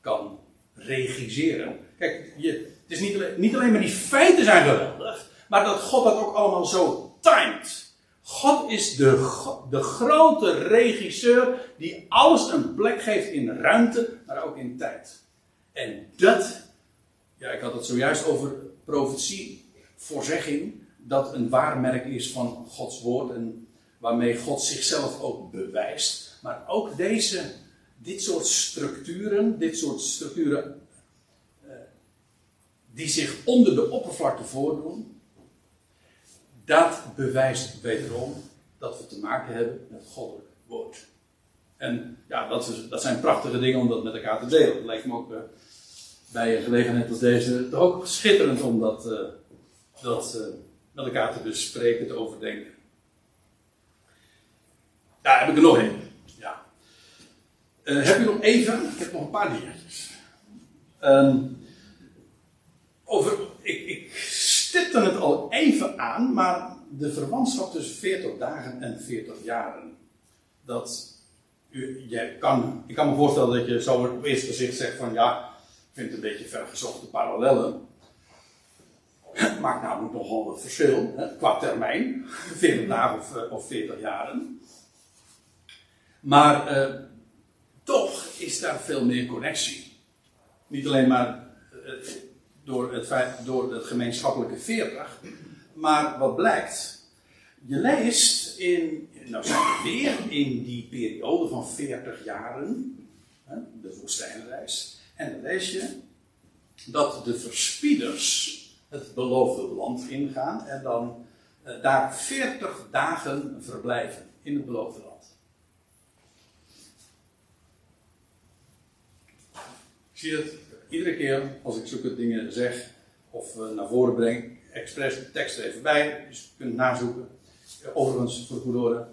kan regisseren. Kijk, je, het is niet, alleen, niet alleen maar die feiten zijn geweldig, maar dat God dat ook allemaal zo timed. God is de, de grote regisseur die alles een plek geeft in ruimte, maar ook in tijd. En dat, ja, ik had het zojuist over profetie, voorzegging, dat een waarmerk is van Gods woord en waarmee God zichzelf ook bewijst. Maar ook deze dit soort structuren, dit soort structuren uh, die zich onder de oppervlakte voordoen, dat bewijst wederom dat we te maken hebben met goddelijk woord. En ja, dat, is, dat zijn prachtige dingen om dat met elkaar te delen. Het lijkt me ook uh, bij een gelegenheid als deze toch ook schitterend om dat, uh, dat met elkaar te bespreken, te overdenken. Ja, heb ik er nog één. Uh, heb je nog even? Ik heb nog een paar dingetjes. Um, over, ik stipte het al even aan, maar de verwantschap tussen 40 dagen en 40 jaren. Dat jij kan, ik kan me voorstellen dat je zo op eerste gezicht zegt van ja, ik vind het een beetje vergezochte parallellen. <clears throat> Maakt namelijk nogal een verschil hè, qua termijn, <laughs> 40 dagen of, eh, of 40 jaren. Maar uh, toch is daar veel meer connectie. Niet alleen maar eh, door het, door het gemeenschappelijke 40, maar wat blijkt. Je leest in, nou zijn we weer in die periode van 40 jaren, de woestijnreis, en dan lees je dat de verspieders het beloofde land ingaan en dan eh, daar 40 dagen verblijven in het beloofde land. zie het iedere keer als ik zulke dingen zeg of uh, naar voren breng, expres de tekst er even bij, dus je kunt nazoeken. Overigens, voor de goede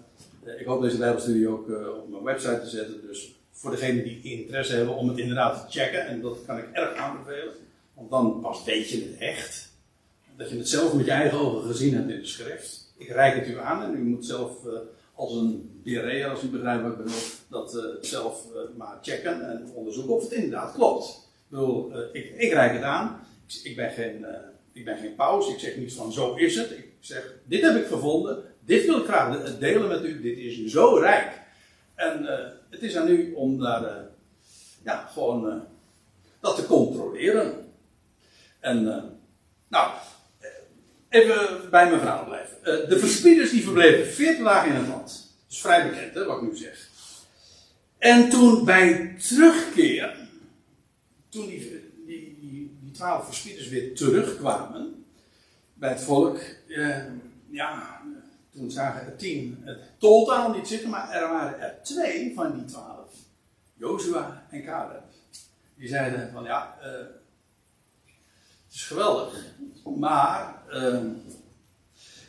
uh, ik hoop deze Bijbelstudie ook op mijn website te zetten. Dus voor degenen die interesse hebben om het inderdaad te checken, en dat kan ik erg aanbevelen, want dan pas weet je het echt. Dat je het zelf met je eigen ogen gezien hebt in de schrift. Ik reik het u aan en u moet zelf als een berea, als u begrijpt wat ik bedoel, dat zelf maar checken en onderzoeken of het inderdaad klopt. Bedoel, eh, ik, ik het aan. Ik, ik ben geen, eh, ik ben geen paus. Ik zeg niet van zo is het. Ik zeg, dit heb ik gevonden. Dit wil ik graag de- delen met u. Dit is zo rijk. En eh, het is aan u om daar eh, ja, gewoon eh, dat te controleren. En eh, nou, eh, even bij mijn verhaal blijven. Eh, de verspieders die verbleven 40 dagen in het land. Dat is vrij bekend, hè, wat ik nu zeg. En toen bij terugkeer, toen die, die, die, die twaalf verspieders weer terugkwamen bij het volk, eh, ja, toen zagen er tien het totaal niet zitten, maar er waren er twee van die twaalf, Jozua en Caleb. Die zeiden van ja, eh, het is geweldig, maar ehm,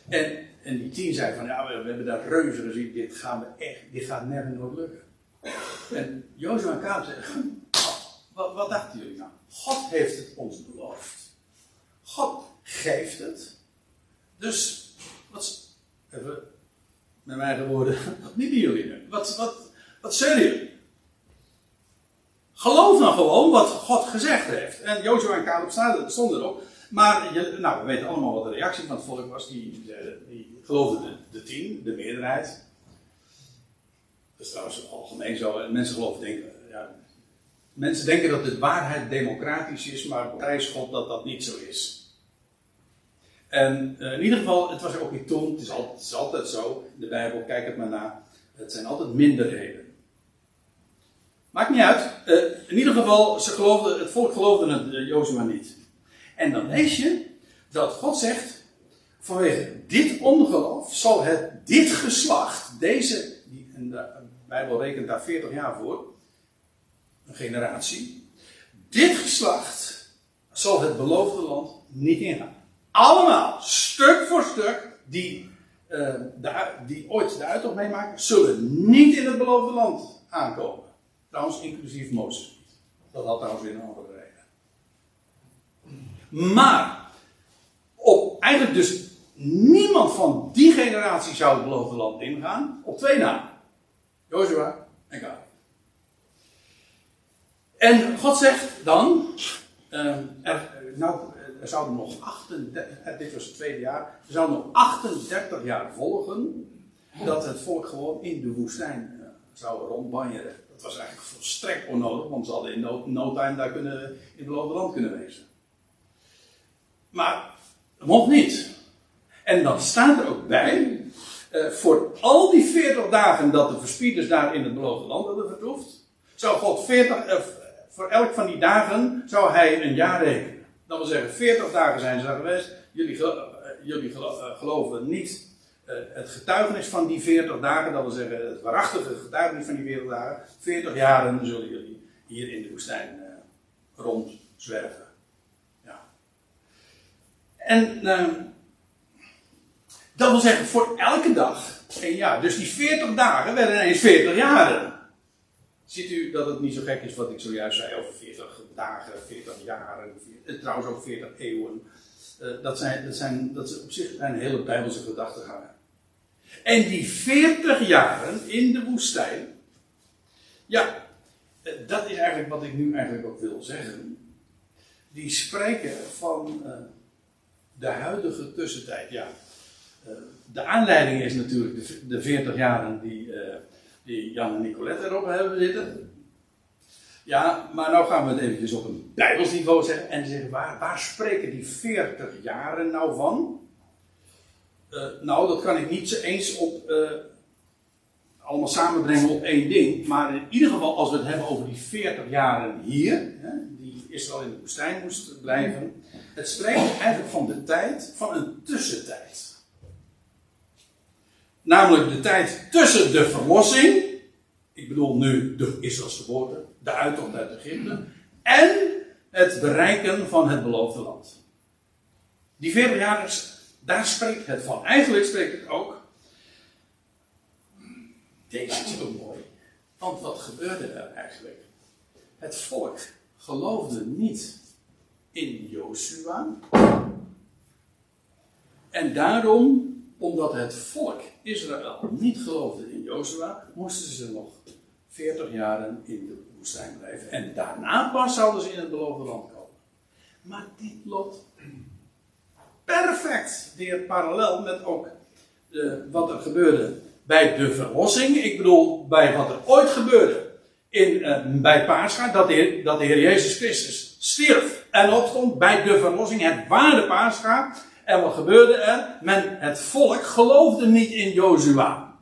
en, en die tien zei van ja, we, we hebben daar reuzen gezien, dit, gaan we echt, dit gaat nergens nooit lukken. En Jozua en Caleb zeiden, wat, wat dachten jullie nou? God heeft het ons beloofd. God geeft het. Dus, wat, even met mijn eigen woorden, <laughs> wat bieden jullie nu? Wat, wat, wat zeuren jullie? Geloof nou gewoon wat God gezegd heeft. En Jozua en Caleb stonden erop. Maar je, nou, we weten allemaal wat de reactie van het volk was. Die, die geloofden de, de tien, de meerderheid. Dat is trouwens algemeen zo. En mensen geloven, denken, ja, mensen denken dat de waarheid democratisch is, maar prijs God dat dat niet zo is. En eh, in ieder geval, het was ook niet toen, het is, altijd, altijd zo, in de Bijbel, kijk het maar na, het zijn altijd minderheden. Maakt niet uit. Eh, in ieder geval, ze geloofden, het volk geloofde het uh, niet. En dan lees je dat God zegt, vanwege dit ongeloof zal het, dit geslacht, deze, die, de Bijbel rekent daar 40 jaar voor, generatie, dit geslacht zal het beloofde land niet ingaan. Allemaal, stuk voor stuk, die, de, die ooit de uittocht meemaken, zullen niet in het beloofde land aankomen. Trouwens, inclusief Mozes. Dat had trouwens weer een andere reden. Maar, op, eigenlijk dus niemand van die generatie zou het beloofde land ingaan. Op twee namen. Joshua en Caleb. En God zegt dan, uh, er, nou, er zouden nog 38, dit was het tweede jaar, er zouden nog 38 jaar volgen dat het volk gewoon in de woestijn uh, zou rondbanjeren. Dat was eigenlijk volstrekt onnodig, want ze hadden in no, time daar kunnen, in het beloofde land kunnen wezen. Maar dat mocht niet. En dan staat er ook bij, uh, voor al die 40 dagen dat de verspieders daar in het beloofde land hadden vertoefd, zou God 40, uh, voor elk van die dagen zou hij een jaar rekenen. Dat wil zeggen, 40 dagen zijn ze geweest. Jullie, jullie gelo geloven niet uh, het getuigenis van die 40 dagen. Dat wil zeggen, het waarachtige getuigenis van die 40 dagen. 40 jaren zullen jullie hier in de woestijn rondzwerven. Ja. En uh, dat wil zeggen, voor elke dag een jaar. Dus die 40 dagen werden ineens 40 jaren. Ziet u dat het niet zo gek is wat ik zojuist zei over 40 dagen, 40 jaren, 40, trouwens ook 40 eeuwen. Uh, dat, zijn, dat, zijn, dat is op zich een hele bijbelse gedachtegangen. En die 40 jaren in de woestijn, ja, uh, dat is eigenlijk wat ik nu eigenlijk ook wil zeggen. Die spreken van de huidige tussentijd. Ja, de aanleiding is natuurlijk de, de 40 jaren die die Jan en Nicolette erop hebben zitten. Ja, maar nou gaan we het eventjes op een bijbelsniveau zeggen. En zeggen, waar, waar spreken die 40 jaren nou van? Uh, nou, dat kan ik niet eens op, uh, allemaal samenbrengen op één ding. Maar in ieder geval, als we het hebben over die 40 jaren hier, hè, die Israël in de woestijn moest blijven. Het spreekt eigenlijk van de tijd, van een tussentijd. Namelijk de tijd tussen de verlossing. Ik bedoel nu de Israëlse geboorte, de uittocht uit Egypte. En het bereiken van het beloofde land. Die 40 jaar, daar spreekt het van. Eigenlijk spreekt het ook. Deze is ook mooi. Want wat gebeurde er eigenlijk? Het volk geloofde niet in Joshua. En daarom omdat het volk Israël niet geloofde in Jozua, moesten ze nog 40 jaren in de woestijn blijven. En daarna pas zouden ze in het beloofde land komen. Maar dit loopt perfect weer parallel met ook uh, wat er gebeurde bij de verlossing. Ik bedoel, bij wat er ooit gebeurde in, uh, bij Pascha, dat de, Heer, dat de Heer Jezus Christus stierf en opstond bij de verlossing. Het ware Pascha. En wat gebeurde er? Men, het volk geloofde niet in Jozua.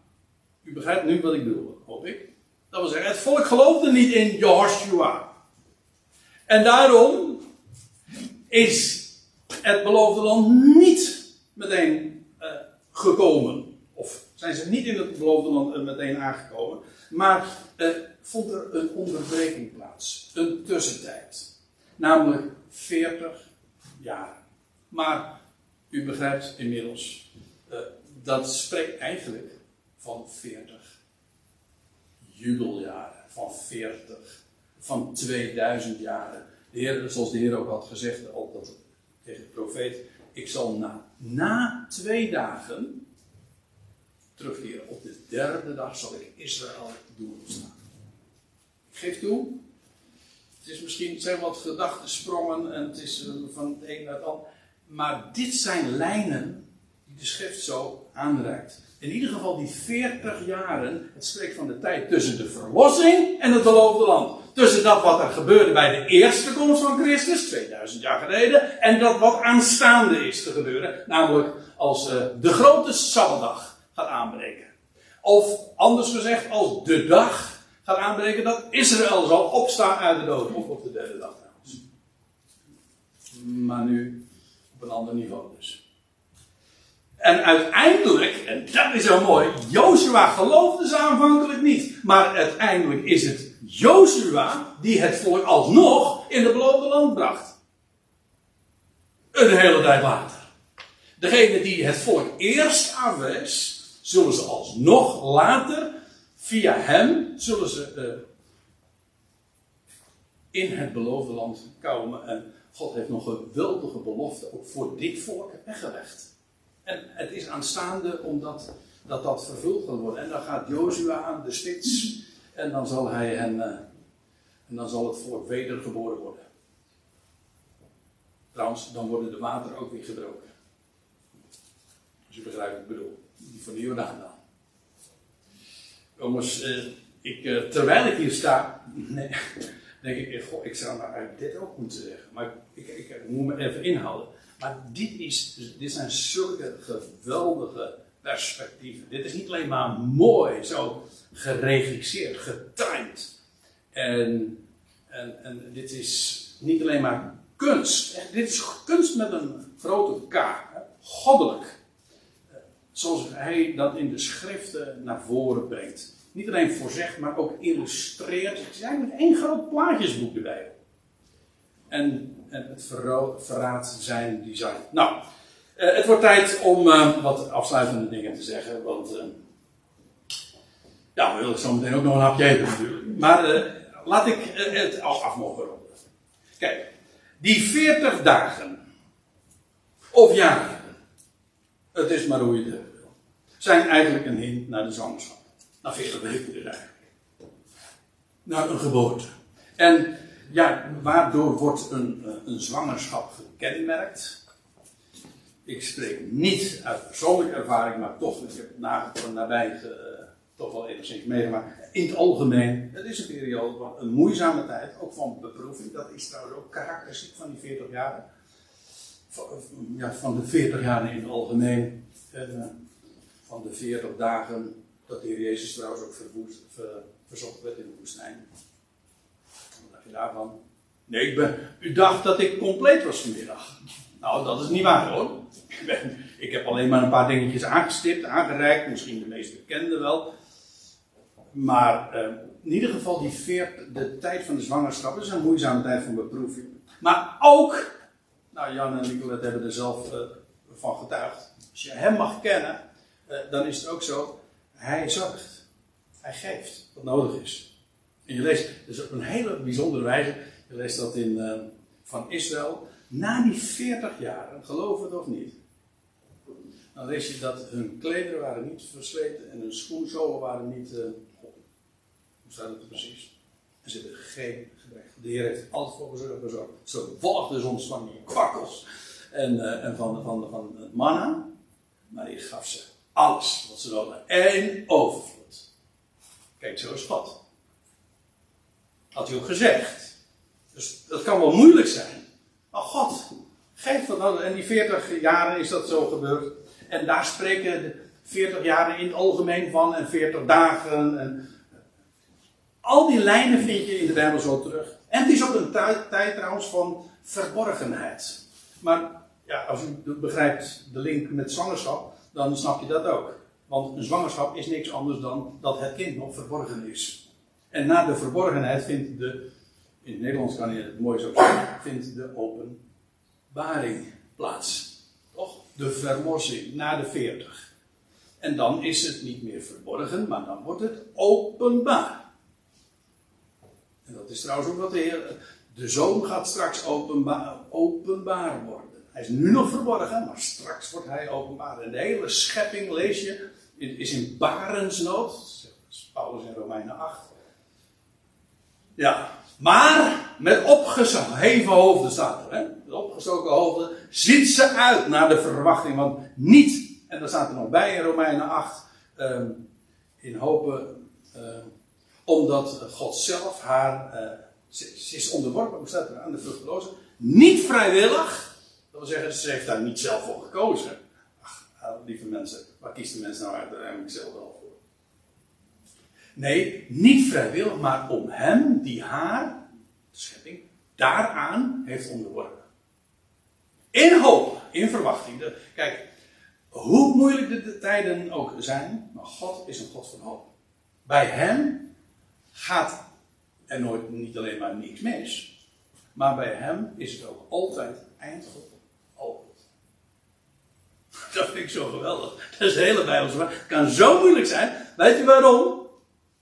U begrijpt nu wat ik bedoel, hoop ik. Dat wil zeggen, het volk geloofde niet in Joshua. En daarom is het beloofde land niet meteen uh, gekomen. Of zijn ze niet in het beloofde land meteen aangekomen. Maar vond er een onderbreking plaats. Een tussentijd. Namelijk 40 jaar. Maar u begrijpt inmiddels, uh, dat spreekt eigenlijk van 40 jubeljaren, van 40, van 2000 jaren. De Heer, zoals de Heer ook had gezegd al dat, tegen de profeet, ik zal na, na twee dagen terugkeren. Op de derde dag zal ik Israël doen ontstaan. Ik geef toe, het is misschien, het zijn wat gedachtensprongen en het is van het een naar het ander. Maar dit zijn lijnen die de schrift zo aanreikt. In ieder geval die 40 jaren, het spreekt van de tijd tussen de verlossing en het beloofde land. Tussen dat wat er gebeurde bij de eerste komst van Christus, 2000 jaar geleden, en dat wat aanstaande is te gebeuren. Namelijk als uh, de grote Sabbatdag gaat aanbreken. Of anders gezegd, als de dag gaat aanbreken dat Israël zal opstaan uit de dood. Of op de derde dag trouwens. Maar nu op een ander niveau dus. En uiteindelijk, en dat is zo mooi, Joshua geloofde ze aanvankelijk niet. Maar uiteindelijk is het Joshua die het volk alsnog in het beloofde land bracht. Een hele tijd later. Degene die het volk eerst afwees, zullen ze alsnog later, via hem, zullen ze uh, in het beloofde land komen. En God heeft nog geweldige belofte ook voor dit volk weggelegd. En het is aanstaande omdat dat, dat vervuld gaat worden. En dan gaat Jozua aan de spits. En dan zal hij hen. Uh, en dan zal het volk wedergeboren worden. Trouwens, dan worden de wateren ook weer gebroken. Als je begrijpt wat ik bedoel. Die van de Jordaan dan. Jongens, uh, ik, uh, terwijl ik hier sta. <laughs> Nee, denk ik, goh, ik zou nou eigenlijk dit ook moeten zeggen. Maar ik, ik, ik moet me even inhouden. Maar dit, is, dit zijn zulke geweldige perspectieven. Dit is niet alleen maar mooi, zo geregisseerd, getimed. En, en, en dit is niet alleen maar kunst. Dit is kunst met een grote K. Goddelijk. Zoals hij dat in de schriften naar voren brengt. Niet alleen voorzegt, maar ook illustreert. Het is eigenlijk één groot plaatjesboek erbij. En en het verraadt zijn design. Nou, uh, het wordt tijd om uh, wat afsluitende dingen te zeggen, want uh, ja, we willen zo meteen ook nog een hapje eten natuurlijk. Maar laat ik het al af mogen ronden. Kijk, die 40 dagen of jaren, het is maar hoe je het wil, zijn eigenlijk een hint naar de zwangerschap. Naar 40 weken dus eigenlijk. Naar een geboorte. En ja, waardoor wordt een, eh, een zwangerschap gekenmerkt? Ik spreek niet uit persoonlijke ervaring, maar toch, ik heb het van nabij toch wel enigszins meegemaakt. In het algemeen, het is een periode, een moeizame tijd, ook van beproeving. Dat is trouwens ook karakteristiek van die 40 jaar. Van, ja, van de 40 jaar in het algemeen. En, uh, van de 40 dagen dat de Heer Jezus trouwens ook verwoest, ver, verzocht werd in de woestijn daarvan? Nee, ik ben, u dacht dat ik compleet was vanmiddag. Nou, dat is niet waar hoor. Ik, ben, ik heb alleen maar een paar dingetjes aangestipt, aangereikt, misschien de meest bekende wel. Maar uh, in ieder geval, die veert, de tijd van de zwangerschap is een moeizame tijd van beproeving. Maar ook, nou Jan en Nicolette hebben er zelf uh, van getuigd. Als je hem mag kennen, uh, dan is het ook zo, hij zorgt. Hij geeft wat nodig is. En je leest dus op een hele bijzondere wijze, je leest dat in, uh, van Israël, na die 40 jaren, geloof het of niet, dan lees je dat hun klederen waren niet versleten en hun schoenzolen waren niet uh, Hoe staat het er precies? En ze hebben geen gebrek. De Heer heeft altijd voor ze gezorgd. Zo volgde soms van die kwakkels en, uh, en van, van, van het manna. Maar hij gaf ze alles wat ze nodig hadden. En overvloed. Kijk, zo is God. Had hij ook gezegd. Dus dat kan wel moeilijk zijn. Maar God, geef dat nou. En die 40 jaren is dat zo gebeurd. En daar spreken de 40 jaren in het algemeen van. En 40 dagen. En al die lijnen vind je in de Bijbel zo terug. En het is ook een tijd, tijd trouwens van verborgenheid. Maar ja, als u begrijpt de link met zwangerschap, dan snap je dat ook. Want een zwangerschap is niks anders dan dat het kind nog verborgen is. En na de verborgenheid vindt de, in het Nederlands kan je het mooi zo zeggen, vindt de openbaring plaats. Toch? De verlossing na de 40. En dan is het niet meer verborgen, maar dan wordt het openbaar. En dat is trouwens ook wat de Heer. De zoon gaat straks openbaar, openbaar worden. Hij is nu nog verborgen, maar straks wordt hij openbaar. En de hele schepping, lees je, is in barensnood. Zegt Paulus in Romeinen 8. Ja, maar met opgeheven hoofden staat er. Hè? Met opgestoken hoofden ziet ze uit naar de verwachting. Want niet, en daar staat er nog bij in Romeinen 8, um, in hopen, um, omdat God zelf haar, uh, ze, is onderworpen, staat aan de vruchteloze, niet vrijwillig dat wil zeggen, ze heeft daar niet zelf voor gekozen. Ach, lieve mensen, waar kiest de mens nou uiteindelijk zelf wel voor? Nee, niet vrijwillig, maar om hem die haar, de schepping, daaraan heeft onderworpen. In hoop, in verwachting. Kijk, hoe moeilijk de, de tijden ook zijn, maar God is een God van hoop. Bij hem gaat er nooit niet alleen maar niks mis. Maar bij hem is het ook altijd eindgoed. <laughs> Dat vind ik zo geweldig. Dat is de hele Bijbelse Het kan zo moeilijk zijn. Weet je waarom?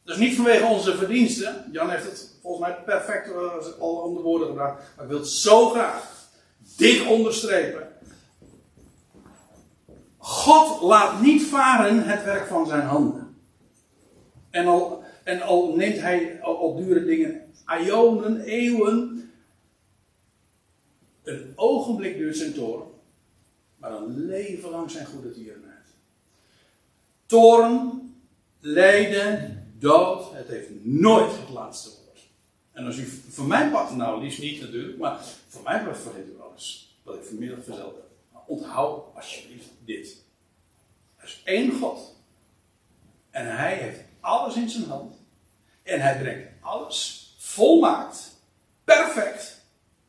Dat is niet vanwege onze verdiensten. Jan heeft het volgens mij perfect eh, al onder woorden gebracht. Maar ik wil zo graag dik onderstrepen. God laat niet varen het werk van zijn handen. En al, en al neemt hij al, dure dingen, ionen, eeuwen. Een ogenblik duurt zijn toren maar een leven lang zijn goede tierenheid. Toren, lijden, dood, het heeft nooit het laatste woord. En als u voor mijn part, nou liefst niet natuurlijk, maar voor mij part vergeet u alles wat ik vanmiddag verteld heb. Maar onthoud alsjeblieft dit. Er is één God. En hij heeft alles in zijn hand. En hij brengt alles volmaakt, perfect,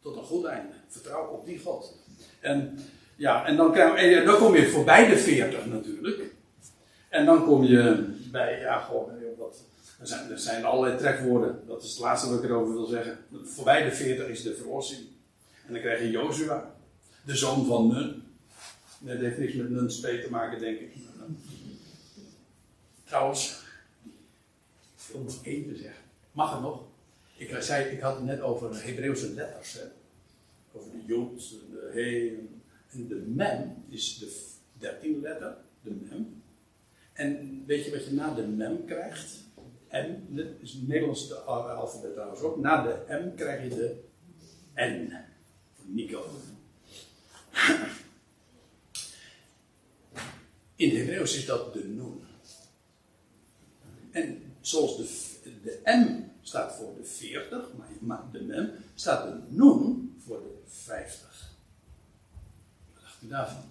tot een goed einde. Vertrouw op die God. En ja, en dan, krijg, dan kom je voorbij de 40 natuurlijk. En dan kom je bij, ja, gewoon, er, zijn, er zijn allerlei trekwoorden. Dat is het laatste wat ik erover wil zeggen. Voorbij de 40 is de verlossing. En dan krijg je Jozua, de zoon van Nun. Dat heeft niks met Nuns te maken, denk ik. Trouwens, ik wil nog even zeggen. Mag het nog? Ik, zei, ik had het net over Hebreeuwse letters. Over de Jood, de He, en de mem is de dertiende letter, de mem. En weet je wat je na de mem krijgt? M, dat is het Nederlands alfabet trouwens ook. Na de M krijg je de N. Nico. In het Hebreeuws is dat de noen. En zoals de, de M staat voor de 40, maar de mem staat de noen voor de 50 daarvan?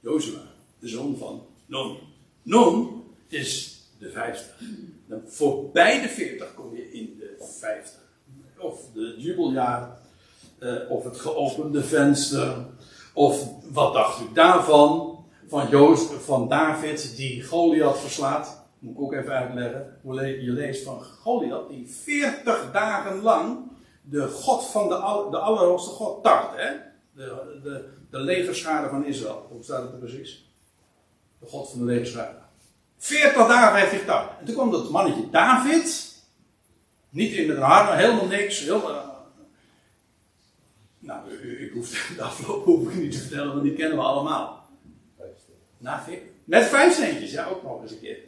Jozua, de zoon van Nun. Nun is de 50. Dan voorbij de 40 kom je in de 50. Of de jubeljaar, uh, of het geopende venster, of wat dacht u daarvan? Van, Joost, van David die Goliath verslaat. Moet ik ook even uitleggen. Je leest van Goliath die 40 dagen lang de God van de, de Allerhoogste God tart. Hè? De, de, de legerschade van Israël. Hoe staat het er precies? De God van de legerschade. 40 dagen heeft hij. En toen kwam dat mannetje David. Niet in met een haar, helemaal niks. Uh, nou, ik hoef <laughs> de ik niet te vertellen, want die kennen we allemaal. Na, met vijf centjes, ja, ook nog eens een keer.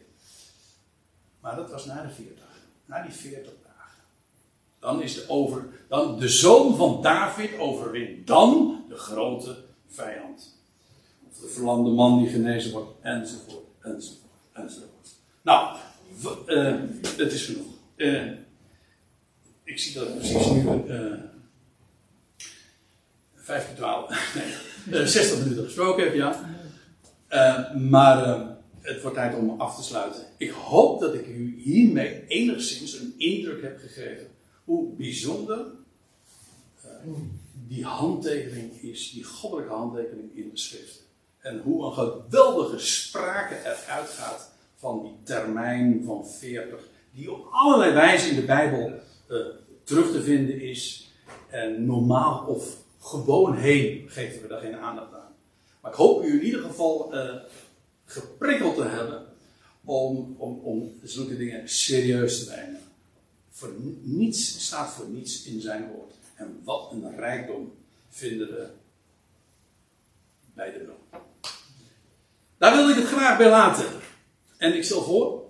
Maar dat was na de 40. na die 40 dagen, dan is de, over, dan de zoon van David overwint dan de grote vijand. Of de verlamde man die genezen wordt, enzovoort, enzovoort, enzovoort. Nou, uh, het is genoeg. Uh, ik zie dat precies nu uh, 15, 12, nee, 60 minuten gesproken heb, ja. maar het wordt tijd om af te sluiten. Ik hoop dat ik u hiermee enigszins een indruk heb gegeven hoe bijzonder uh, die handtekening is, die goddelijke handtekening in de schrift. En hoe een geweldige sprake eruit gaat van die termijn van 40, die op allerlei wijzen in de Bijbel uh, terug te vinden is. En normaal of gewoon heen geven we daar geen aandacht aan. Maar ik hoop u in ieder geval uh, geprikkeld te hebben om, om, om zulke dingen serieus te nemen. Voor niets staat voor niets in zijn woord. En wat een rijkdom vinden we bij de bron. Daar wil ik het graag bij laten. En ik stel voor